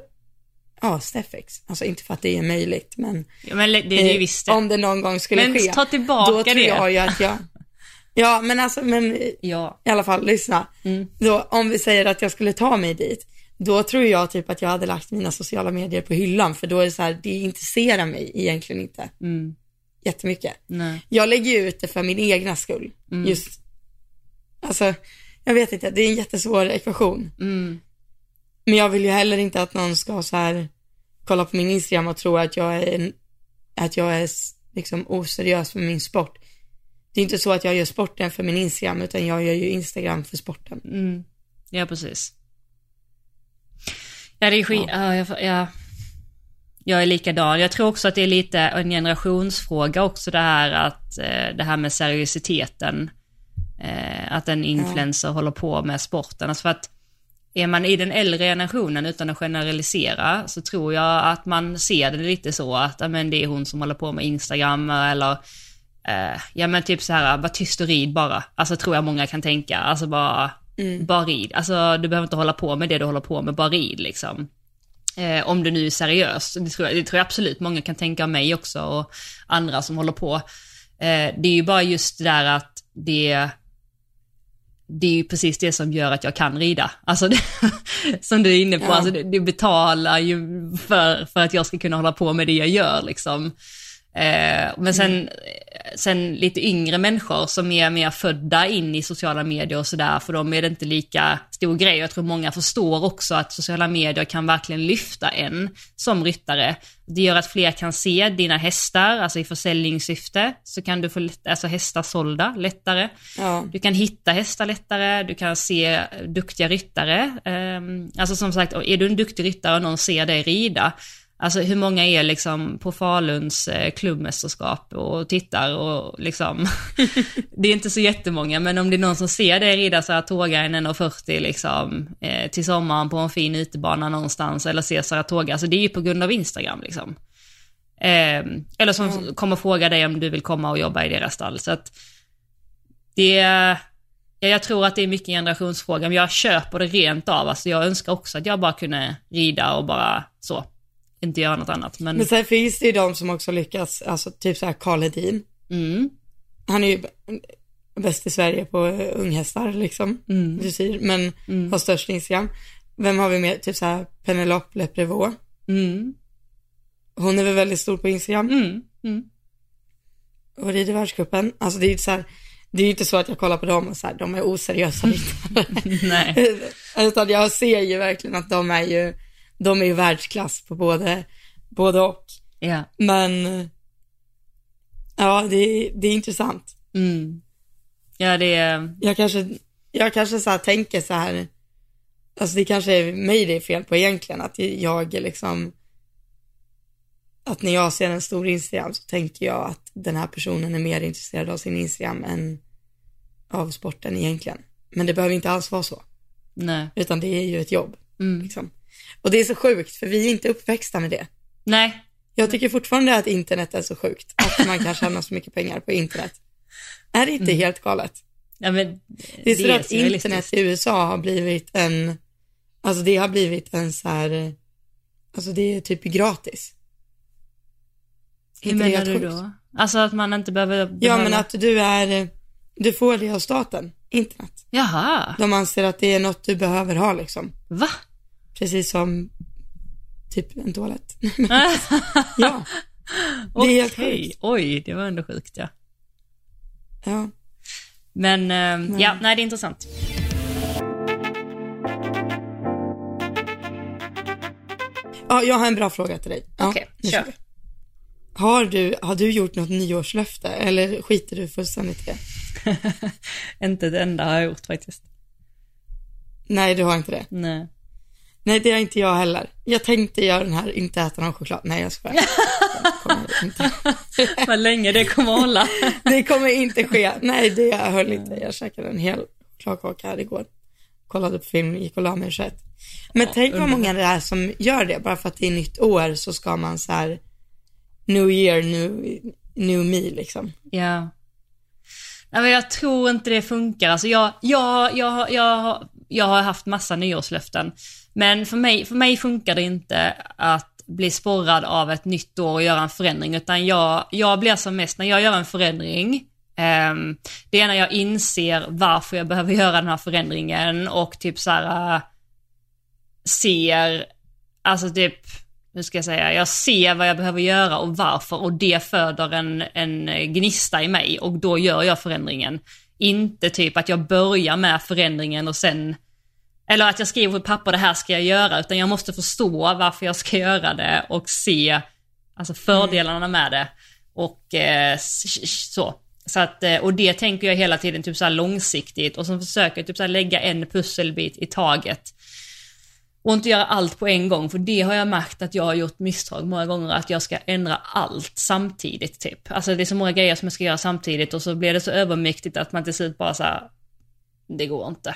ja, Steffex. Alltså inte för att det är möjligt, men, ja, men det, det är visst det. om det någon gång skulle men ske. Men ta tillbaka då tror det. jag ju att jag, Ja, men alltså, men ja. i alla fall, lyssna. Mm. Då, om vi säger att jag skulle ta mig dit, då tror jag typ att jag hade lagt mina sociala medier på hyllan, för då är det så här, det intresserar mig egentligen inte mm. jättemycket. Nej. Jag lägger ju ut det för min egna skull, mm. just, alltså, jag vet inte, det är en jättesvår ekvation. Mm. Men jag vill ju heller inte att någon ska så här, kolla på min Instagram och tro att jag är, att jag är liksom oseriös med min sport det är inte så att jag gör sporten för min Instagram, utan jag gör ju Instagram för sporten. Mm. Ja, precis. Ja, det är skit, ja. ja, jag, ja. jag är likadan. Jag tror också att det är lite en generationsfråga också det här att, eh, det här med seriositeten. Eh, att en influencer ja. håller på med sporten. Alltså för att är man i den äldre generationen, utan att generalisera, så tror jag att man ser det lite så att, men det är hon som håller på med Instagram eller Uh, ja men typ så här, var tyst och rid bara. Alltså tror jag många kan tänka. Alltså bara, mm. bara rid. Alltså du behöver inte hålla på med det du håller på med, bara rid liksom. Uh, om du nu är seriös. Det tror, jag, det tror jag absolut många kan tänka om mig också och andra som håller på. Uh, det är ju bara just det där att det det är ju precis det som gör att jag kan rida. Alltså det, <laughs> som du är inne på, Ja. alltså det, det betalar ju för, för att jag ska kunna hålla på med det jag gör liksom. Eh, men sen, sen lite yngre människor som är mer födda in i sociala medier och sådär, för dem är det inte lika stor grej. Jag tror många förstår också att sociala medier kan verkligen lyfta en som ryttare. Det gör att fler kan se dina hästar, alltså i försäljningssyfte, så kan du få alltså hästar sålda lättare. Ja. Du kan hitta hästar lättare, du kan se duktiga ryttare. Ehm, Alltså som sagt, är du en duktig ryttare och någon ser dig rida, alltså hur många är liksom på Faluns eh, klubbmästerskap och tittar och liksom, <laughs> det är inte så jättemånga, men om det är någon som ser dig rida Saratoga en 1,40 liksom eh, till sommaren på en fin utebana någonstans eller ser Saratoga, alltså det är ju på grund av Instagram liksom. Ehm, eller som kommer fråga dig om du vill komma och jobba i deras stall. Så att det, ja, jag tror att det är mycket generationsfråga, men jag köper det rent av. Alltså jag önskar också att jag bara kunde rida och bara så, inte göra något annat. Men, Men sen finns det ju de som också lyckas, alltså typ så här Karl Hedin. mm, Han är ju bäst i Sverige på eh, unghästar liksom, mm, dressyr, men mm, har störst Instagram. Vem har vi mer? Typ så här Penelope Leprevaux. mm, Hon är väl väldigt stor på Instagram mm, mm. och rider världscupen. Alltså det är ju så här, det är ju inte så att jag kollar på dem och så här, de är oseriösa ryttare. <laughs> Nej. <laughs> Utan jag ser ju verkligen att de är ju, de är ju världsklass på både, både och. Ja. Men, ja det, är- det är intressant. Mm. Ja, det är... Jag kanske, jag kanske så här tänker så här, alltså det kanske är mig det är fel på egentligen, att jag liksom, att när jag ser en stor Instagram så tänker jag att den här personen är mer intresserad av sin Instagram än av sporten egentligen. Men det behöver inte alls vara så, Nej. utan det är ju ett jobb Mm. liksom. Och det är så sjukt, för vi är inte uppväxta med det. Nej. Jag tycker fortfarande att internet är så sjukt, att man kan tjäna så mycket pengar på internet. Är det inte helt galet? Ja, men Det är så att surrealistiskt. internet i USA har blivit en, alltså det har blivit en så här, alltså det är typ gratis. Hur Inte det menar du sjukt? då? Alltså att man inte behöver... Ja behöva- men att du är, du får det av staten, internet. Jaha. De anser att det är något du behöver ha liksom. Va? Precis som typ en toalett. <laughs> ja, Det är helt Okej. sjukt. Oj, det var ändå sjukt ja. ja. Men eh, ja, nej det är intressant. Ja, jag har en bra fråga till dig. Ja, Okej, nu kör. Har du, har du gjort något nyårslöfte eller skiter du fullständigt i det? <laughs> inte det enda har jag gjort faktiskt. Nej, du har inte det. Nej. Nej, det har inte jag heller. Jag tänkte göra den här, inte äta någon choklad. Nej, jag skojar. <laughs> Vad länge det kommer att hålla. <laughs> det kommer inte ske. Nej, det höll inte. Jag käkade en hel chokladkaka här igår. Kollade på film, gick och la mig 21. Men tänk vad många det är som gör det. Bara för att det är nytt år så ska man så här, new year, new, new me liksom. Ja. Nej, men jag tror inte det funkar. Alltså jag, jag, jag, jag, jag har haft massa nyårslöften. Men för mig, för mig funkar det inte att bli sporrad av ett nytt år och göra en förändring. Utan jag, jag blir som mest, när jag gör en förändring, um, det är när jag inser varför jag behöver göra den här förändringen och typ så här äh, ser, alltså typ, hur ska jag säga, jag ser vad jag behöver göra och varför och det föder en, en gnista i mig och då gör jag förändringen. Inte typ att jag börjar med förändringen och sen, eller att jag skriver på ett papper det här ska jag göra, utan jag måste förstå varför jag ska göra det och se alltså fördelarna med det. Och eh, så. Så att, eh, och det tänker jag hela tiden typ så här långsiktigt och så försöker jag typ så här lägga en pusselbit i taget. Och inte göra allt på en gång, för det har jag märkt att jag har gjort misstag många gånger, att jag ska ändra allt samtidigt typ. Alltså det är så många grejer som jag ska göra samtidigt och så blir det så övermäktigt att man till slut bara så här, det går inte.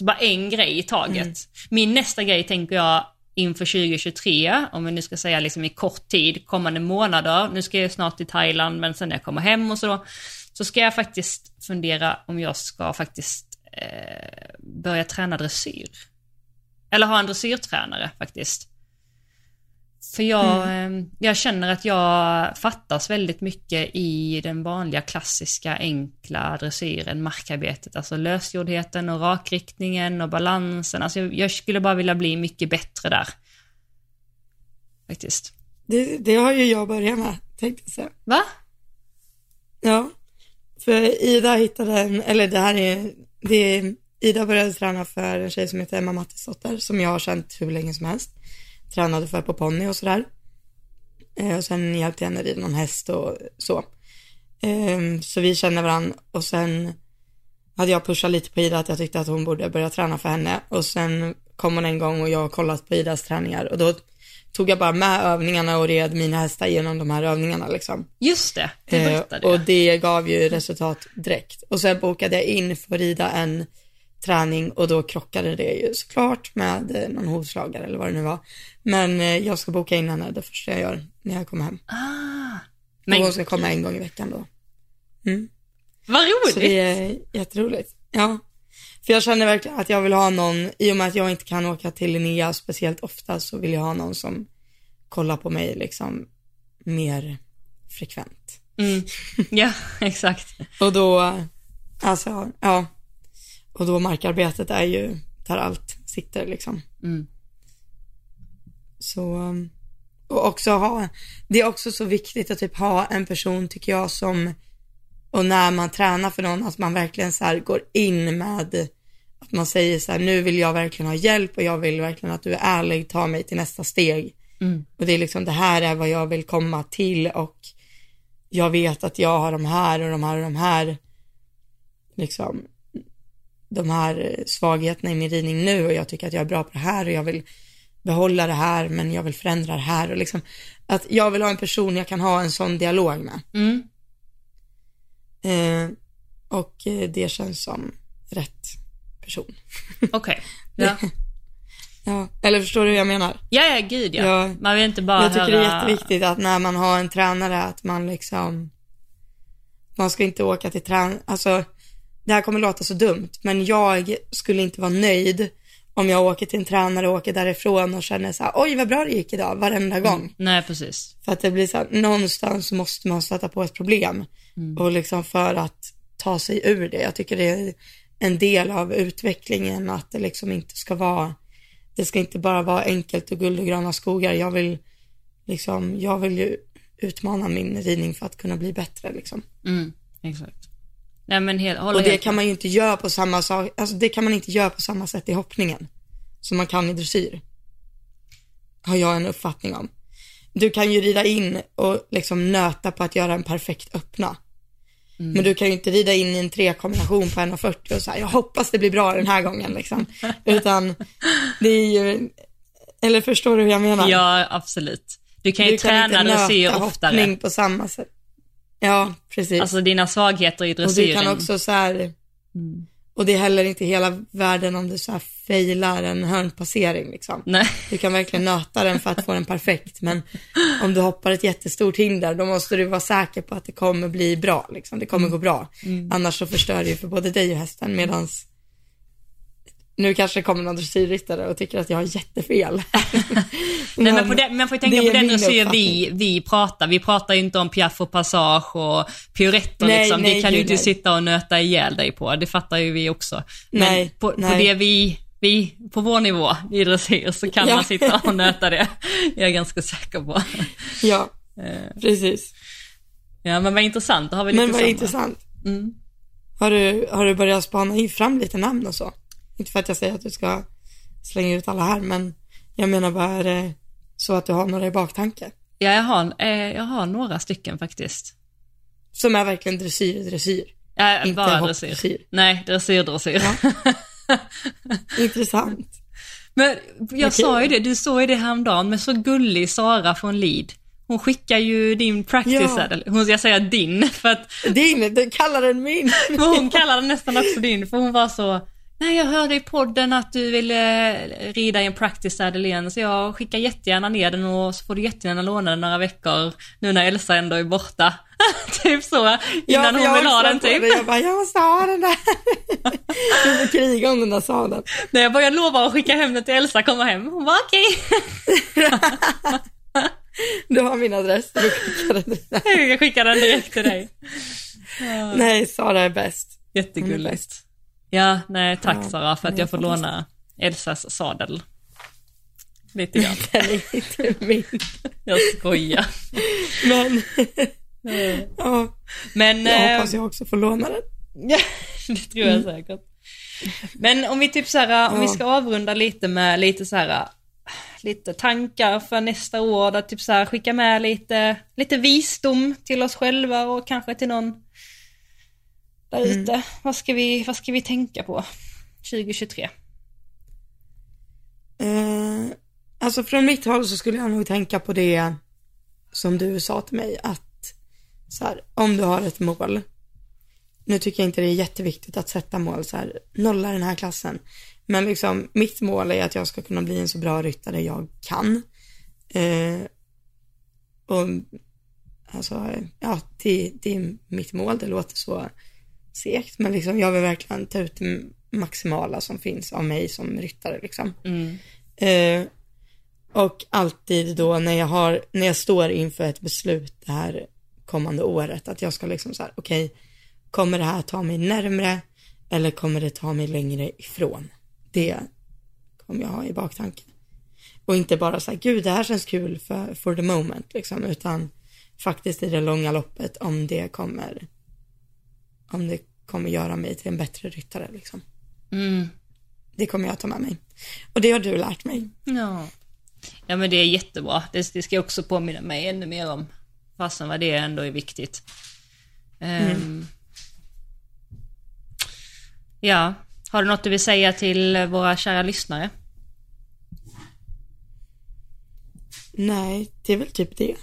Så bara en grej i taget. Min nästa grej tänker jag inför 2023, om vi nu ska säga liksom i kort tid, kommande månader, nu ska jag snart till Thailand, men sen när jag kommer hem och så, så ska jag faktiskt fundera om jag ska faktiskt eh, börja träna dressyr. Eller ha en dressyrtränare faktiskt. För jag, eh, jag känner att jag fattas väldigt mycket i den vanliga klassiska enkla dressyren, markarbetet. Alltså lösgjordheten och rakriktningen och balansen. Alltså jag, jag skulle bara vilja bli mycket bättre där. Faktiskt. Det, det har ju jag börjat med, tänkte jag säga. Va? Ja, för Ida hittade en, eller det här är, det är Ida började träna för en tjej som heter Emma Mattisdotter som jag har känt hur länge som helst. Tränade för på ponny och sådär. Eh, och sen hjälpte jag henne rida någon häst och så. Eh, så vi känner varandra och sen hade jag pushat lite på Ida att jag tyckte att hon borde börja träna för henne och sen kom hon en gång och jag har kollat på Idas träningar och då tog jag bara med övningarna och red mina hästar genom de här övningarna liksom. Just det, det Eh, berättade och jag. det gav ju resultat direkt. Och sen bokade jag in för att rida en träning och då krockade det ju såklart med eh, någon hovslagare eller vad det nu var. Men eh, jag ska boka in henne det första jag gör när jag kommer hem. Ah, och men hon ska komma en gång i veckan då. Mm. vad roligt! Så det är jätteroligt. Ja. För jag känner verkligen att jag vill ha någon, i och med att jag inte kan åka till Linnea speciellt ofta så vill jag ha någon som kollar på mig liksom mer frekvent. Mm. Ja, <laughs> exakt. Och då, alltså, ja. Och då markarbetet är ju där allt sitter liksom. Mm. Så, um, och också ha, det är också så viktigt att typ ha en person tycker jag som, och när man tränar för någon, att man verkligen så här går in med, att man säger så här, nu vill jag verkligen ha hjälp och jag vill verkligen att du är ärlig, ta mig till nästa steg. Mm. Och det är liksom, det här är vad jag vill komma till och jag vet att jag har de här och de här och de här, liksom, de här svagheterna i min ridning nu och jag tycker att jag är bra på det här och jag vill behålla det här men jag vill förändra det här och liksom, att jag vill ha en person jag kan ha en sån dialog med. Mm. Eh, och eh, det känns som rätt person. <laughs> Okej. Ja. <laughs> Ja, eller förstår du hur jag menar? ja, ja, gud ja. Ja. Man vill inte bara jag tycker höra... det är jätteviktigt att när man har en tränare att man liksom, man ska inte åka till trän, alltså det här kommer låta så dumt, men jag skulle inte vara nöjd om jag åker till en tränare och åker därifrån och känner så här, oj vad bra det gick idag, varenda gång. Nej, precis. För att det blir så här, någonstans måste man stöta på ett problem. Och liksom för att ta sig ur det. Jag tycker det är en del av utvecklingen att det liksom inte ska vara, det ska inte bara vara enkelt och guld och gröna skogar. Jag vill liksom, jag vill ju utmana min ridning för att kunna bli bättre liksom. Mm, exakt. Nej men helt, Och det helt kan man ju inte göra på samma sak, alltså det kan man inte göra på samma sätt i hoppningen. Som man kan i dressyr. Har jag en uppfattning om. Du kan ju rida in och liksom nöta på att göra en perfekt öppna. Men du kan ju inte rida in i en trekombination på 1,40 och säga jag hoppas det blir bra den här gången liksom. <laughs> Utan det är ju, eller förstår du hur jag menar? Ja, absolut. Du kan ju du kan träna inte dressyr nöta oftare. hoppning på samma sätt. Ja, precis. Alltså dina svagheter i Och du dressyren. kan också så här, Mm. och det är heller inte hela världen om du så här failar en hörnpassering liksom. Nej. Du kan verkligen nöta den för att få den perfekt, men om du hoppar ett jättestort hinder, då måste du vara säker på att det kommer bli bra, liksom. det kommer gå bra. Annars så förstör det ju för både dig och hästen, medans nu kanske det kommer någon dressyrryttare och tycker att jag har jättefel. <laughs> Nej, men på den, man får ju tänka på den dressyr vi, vi pratar. Vi pratar ju inte om piaff och passage och piruetter Nej, liksom. nej, det kan gud, inte sitta och nöta ihjäl dig på. Det fattar ju vi också. Men Nej, på, på nej. det vi, vi, på vår nivå i dressyr så kan Ja. man sitta och <laughs> nöta det. Jag är ganska säker på. Ja, Eh, precis. Ja men vad intressant, då har vi lite Men vad samma. intressant. Mm. Har du, har du börjat spana fram lite namn och så? Inte för att jag säger att du ska slänga ut alla här, men jag menar bara är det så att du har några i baktanke. Ja, jag har, eh, jag har några stycken faktiskt. Som är verkligen dressyr, dressyr. Ja, Inte bara hoppdressyr. dressyr. Nej, dressyr, dressyr. <laughs> Intressant. Men jag Okej. sa ju det, du såg ju det häromdagen, men så gullig Sara från Lid. Hon skickar ju din practice Ja. Hon ska säga din, för att Din, du kallar den min. <laughs> hon kallar den nästan också din, för hon var så Nej, jag hörde i podden att du ville eh, rida i en practice saddle igen, så jag skickar jättegärna ner den och så får du jättegärna låna den några veckor nu när Elsa ändå är borta. <laughs> typ så, innan Ja, hon jag vill ha den typ. det. Jag bara, jag måste ha den där. <laughs> Du får kriga om den där sadeln. När jag började lova att skicka hem den till Elsa komma hem, hon var okej. <laughs> Du har min adress, du skickar den dig. Jag skickar den direkt till dig. Nej, Sara är bäst. Jättegulligt. Ja, nej tack Ja, Sara för att jag får låna Elsas sadel. Lite <laughs> grann. Den är inte min. Jag skojar. Men, <laughs> ja, Men... jag eh, hoppas jag också får låna den. Ja, det tror jag säkert. Men om vi typ så här, om vi Ja. ska avrunda lite med lite så här, lite tankar för nästa år, där typ så här skicka med lite, lite visdom till oss själva och kanske till någon där ute. Vad, ska vi, vad ska vi tänka på 2023? Eh, alltså från mitt håll så skulle jag nog tänka på det som du sa till mig att så här, om du har ett mål. Nu tycker jag inte det är jätteviktigt att sätta mål så här, nolla den här klassen. Men liksom mitt mål är att jag ska kunna bli en så bra ryttare jag kan. Eh, och alltså, ja, det, det är mitt mål. Det låter så segt, men liksom jag vill verkligen ta ut det maximala som finns av mig som ryttare liksom. Mm. Eh, och alltid då när jag har, när jag står inför ett beslut det här kommande året, att jag ska liksom så här, okej, kommer det här ta mig närmre eller kommer det ta mig längre ifrån? Det kommer jag ha i baktanken. Och inte bara så här, gud det här känns kul för, for the moment liksom, utan faktiskt i det långa loppet om det kommer, om det kommer göra mig till en bättre ryttare liksom. Mm. Det kommer jag ta med mig. Och det har du lärt mig. Ja. ja, men det är jättebra. Det, det ska jag också påminna mig ännu mer om. Fastän vad det ändå är viktigt. Ehm. Ja, har du något du vill säga till våra kära lyssnare? Nej, det är väl typ det.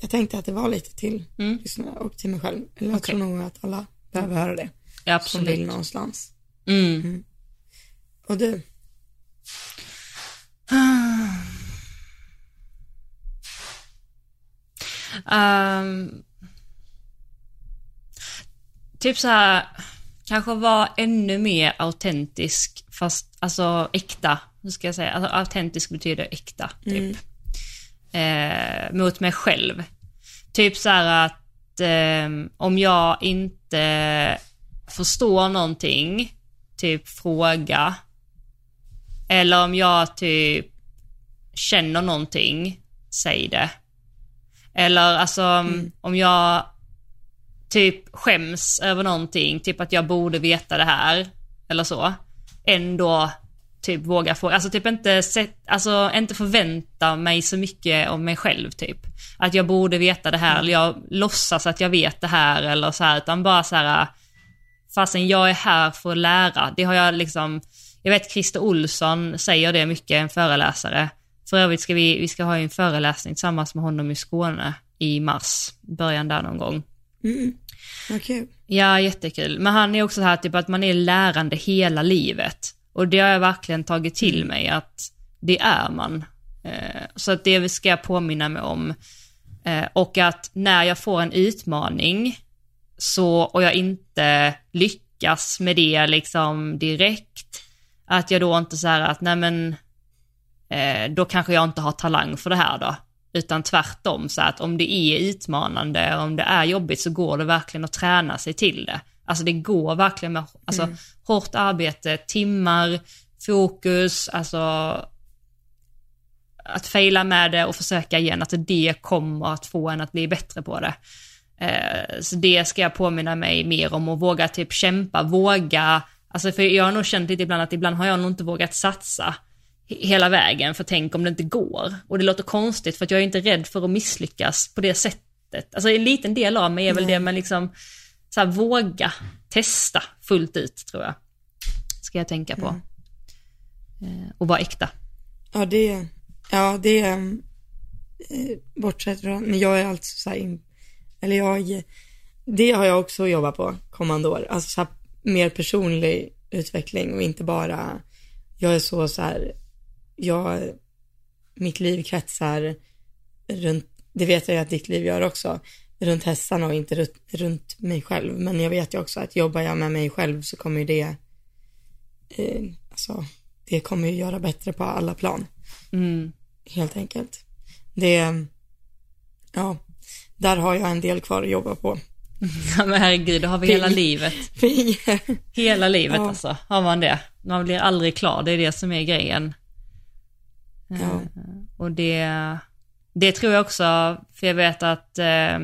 Jag tänkte att det var lite till Mm. lyssnarna och till mig själv. Jag Okej. tror nog att alla behöver höra det. Ja, Som vill absolut. någonstans. Mm. Och du? Ehm, typ så här, kanske vara ännu mer autentisk, fast alltså äkta. Hur ska jag säga? Alltså, autentisk betyder äkta, typ. Eh, mot mig själv. Typ så här att ehm, om jag inte förstår någonting, typ fråga. Eller om jag typ känner någonting, säg det. Eller alltså om jag typ skäms över någonting, typ att jag borde veta det här, eller så. Ändå typ våga fråga, alltså typ inte, sett, alltså inte förvänta mig så mycket om mig själv typ. Att jag borde veta det här, eller jag låtsas att jag vet det här eller så här, utan bara så här fastän jag är här för att lära. Det har jag liksom, jag vet Christer Olsson säger det mycket, en föreläsare. För övrigt ska vi, vi ska ha en föreläsning tillsammans med honom i Skåne i mars, början där någon gång. Mm. Vad kul. Ja, jättekul. Men han är också så här typ att man är lärande hela livet. Och det har jag verkligen tagit till mig att det är man. Eh, så att det ska jag påminna mig om. Eh, och att när jag får en utmaning så, och jag inte lyckas med det liksom direkt, att jag då inte så här att nej men, eh, då kanske jag inte har talang för det här då. Utan tvärtom, så att om det är utmanande, om det är jobbigt så går det verkligen att träna sig till det. Alltså det går verkligen med alltså, hårt arbete, timmar, fokus, alltså att fejla med det och försöka igen, att det kommer att få en att bli bättre på det. Eh, så det ska jag påminna mig mer om och våga typ kämpa, våga, alltså för jag har nog känt lite ibland att ibland har jag nog inte vågat satsa he- hela vägen, för tänk om det inte går. Och det låter konstigt för att jag är inte rädd för att misslyckas på det sättet. Alltså en liten del av mig är väl Nej. det, men liksom så här, våga testa fullt ut tror jag. Ska jag tänka på. Eh, och vara äkta. Ja, det, ja, det, eh, bortsett från, men jag är alltså så här, eller jag, det har jag också jobbat på kommande år. Alltså så här, mer personlig utveckling och inte bara, jag är så så här, jag, mitt liv kretsar runt, det vet jag ju att ditt liv gör också, runt hästarna och inte runt, runt mig själv. Men jag vet ju också att jobbar jag med mig själv så kommer ju det, eh, alltså, det kommer ju göra bättre på alla plan Mm. helt enkelt. Det, Ja, där har jag en del kvar att jobba på. <laughs> Ja men herregud, det har vi hela Ping. livet. Finger. Hela livet Ja. alltså, har man det. Man blir aldrig klar, det är det som är grejen. Ja. Och det, det tror jag också, för jag vet att eh,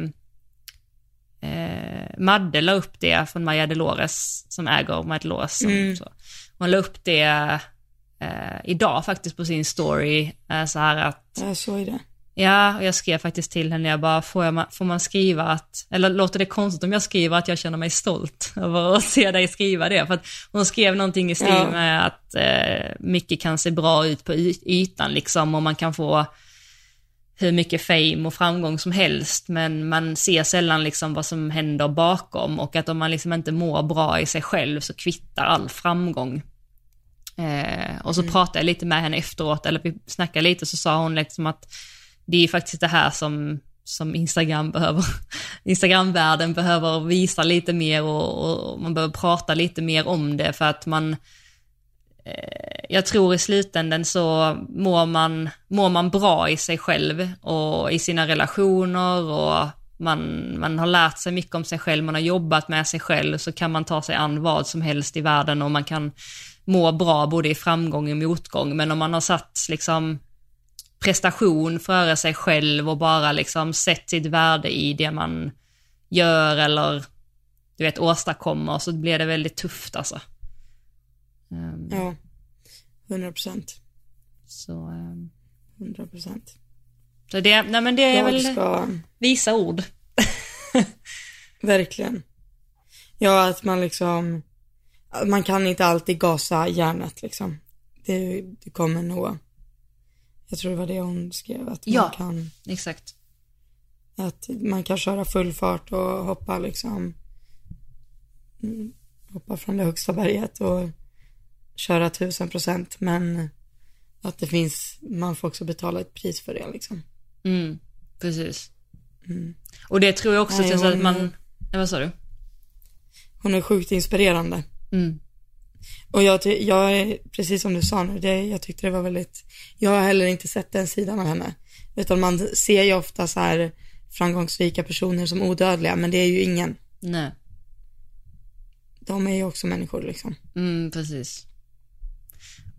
eh, Madde la upp det från Maja Delores, som äger Maja Delores. Som, Mm. så. Hon la upp det eh, idag faktiskt på sin story, eh, så här att Ja, så är det. Ja, och jag skrev faktiskt till henne, jag bara, får, jag, får man skriva att, eller låter det konstigt om jag skriver att jag känner mig stolt <laughs> över att se dig skriva det? För att hon skrev någonting i stil Ja. med att eh, mycket kan se bra ut på ytan liksom och man kan få hur mycket fame och framgång som helst, men man ser sällan liksom vad som händer bakom och att om man liksom inte mår bra i sig själv så kvittar all framgång. Eh, och så pratade jag lite med henne efteråt, eller vi snackade lite, så sa hon liksom att det är faktiskt det här som, som Instagram behöver, <laughs> Instagramvärlden behöver visa lite mer och, och man behöver prata lite mer om det för att man, eh, jag tror i slutändan så mår man, mår man bra i sig själv och i sina relationer och man, man har lärt sig mycket om sig själv, man har jobbat med sig själv så kan man ta sig an vad som helst i världen och man kan må bra både i framgång och motgång. Men om man har satt liksom prestation före sig själv och bara liksom sett sitt värde i det man gör eller du vet åstadkommer så blir det väldigt tufft alltså. Ehm, Ja, 100 procent. Så, ehm, 100 procent. så det, nej men det är Jag väl ska, visa ord. <laughs> verkligen. Ja, att man liksom, man kan inte alltid gasa järnet liksom. Det, det kommer nog, jag tror det var det hon skrev, att Ja. man kan, Exakt. att man kan köra full fart och hoppa liksom, mm, hoppa från det högsta berget och köra tusen procent, men att det finns, man får också betala ett pris för det liksom. Mm, precis. Mm. Och det tror jag också Nej, att hon- man, ja, vad sa du? Hon är sjukt inspirerande. Mm. Och jag, jag är, precis som du sa nu, det, jag tyckte det var väldigt, jag har heller inte sett den sidan av henne. Utan man ser ju ofta så här framgångsrika personer som odödliga, men det är ju ingen. Nej. De är ju också människor liksom. Mm, precis.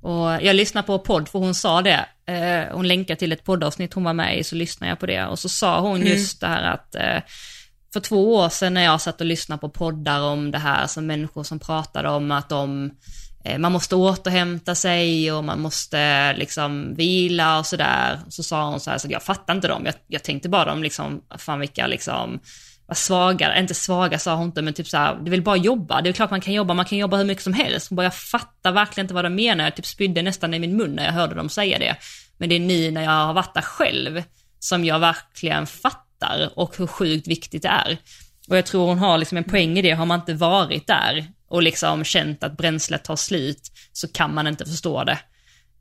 Och jag lyssnade på podd för hon sa det. Eh, hon länkade till ett poddavsnitt hon var med i så lyssnade jag på det. Och så sa hon just det här att eh, för två år sedan när jag satt och lyssnade på poddar om det här, som människor som pratade om att de, eh, man måste återhämta sig och man måste liksom vila och sådär. Så sa hon så här, så jag fattar inte dem. Jag, jag tänkte bara dem liksom, fan vilka liksom, vad svaga, inte svaga sa hon inte, men typ så här, du vill bara jobba. Det är klart man kan jobba, man kan jobba hur mycket som helst. Hon bara, jag fattar verkligen inte vad de menar. Jag typ spydde nästan i min mun när jag hörde dem säga det. Men det är nu när jag har varit där själv som jag verkligen fattar och hur sjukt viktigt det är. Och jag tror hon har liksom en poäng i det, har man inte varit där och liksom känt att bränslet tar slut så kan man inte förstå det.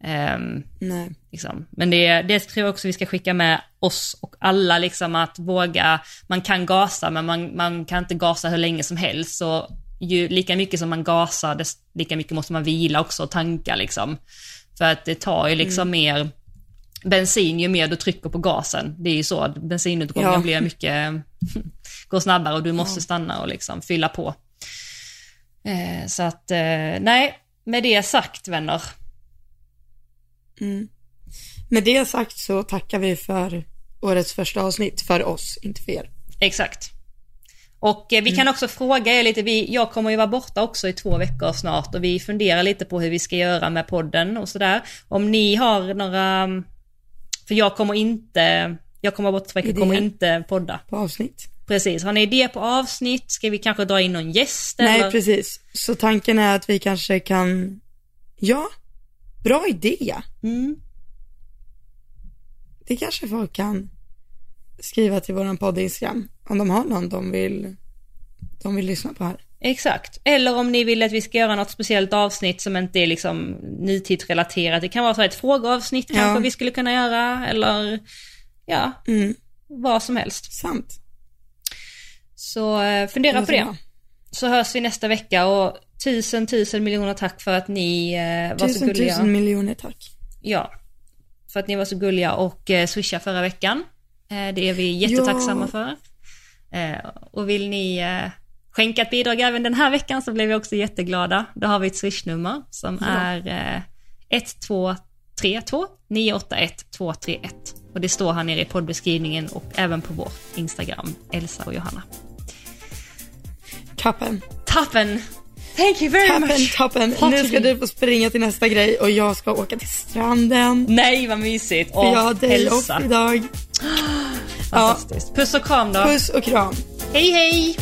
Ehm, Nej. Liksom. Men det, det tror jag också vi ska skicka med oss och alla, liksom att våga, man kan gasa men man, man kan inte gasa hur länge som helst. Så ju, lika mycket som man gasar, dess, lika mycket måste man vila också och tanka liksom. För att det tar ju liksom mer bensin ju mer du trycker på gasen. Det är ju så, att bensinutgången Ja. blir mycket, <laughs> går snabbare och du måste stanna och liksom fylla på. Eh, så att, eh, nej, med det sagt vänner, Mm. Med det sagt så tackar vi för årets första avsnitt, för oss, inte för er. Exakt. Och eh, vi kan också fråga er lite, vi, jag kommer ju vara borta också i två veckor snart och vi funderar lite på hur vi ska göra med podden och sådär. Om ni har några, för jag kommer inte, jag kommer veckor, Idéer? kommer inte podda. På avsnitt. Precis, har ni idé på avsnitt? Ska vi kanske dra in någon gäst Nej, eller? precis. Så tanken är att vi kanske kan, ja, bra idé. Mm, Det kanske folk kan skriva till våran podd Instagram om de har någon de vill, de vill lyssna på här. Exakt. Eller om ni vill att vi ska göra något speciellt avsnitt som inte är liksom nutidsrelaterat. Det kan vara så ett frågeavsnitt Ja. kanske vi skulle kunna göra eller ja, Mm, vad som helst. sant. Så eh, fundera på det. bra. Så hörs vi nästa vecka och tusen, tusen miljoner tack för att ni eh, var så Tusen, gulliga. tusen miljoner tack. Ja, för att ni var så gulliga och eh, swishade förra veckan. Eh, det är vi jättetacksamma Ja. för. Eh, och vill ni eh, skänka ett bidrag även den här veckan så blir vi också jätteglada. Då har vi ett swishnummer som Ja. är eh, 1232 981 231. Och det står här nere i poddbeskrivningen och även på vår Instagram, Elsa och Johanna. Toppen. Toppen! Thank you very Toppen, much! toppen. Nu ska du få springa till nästa grej och jag ska åka till stranden. Nej vad mysigt! För jag har Elsa. idag. <gasps> Ja, Fantastiskt. Puss och kram då. puss och kram. Hej hej!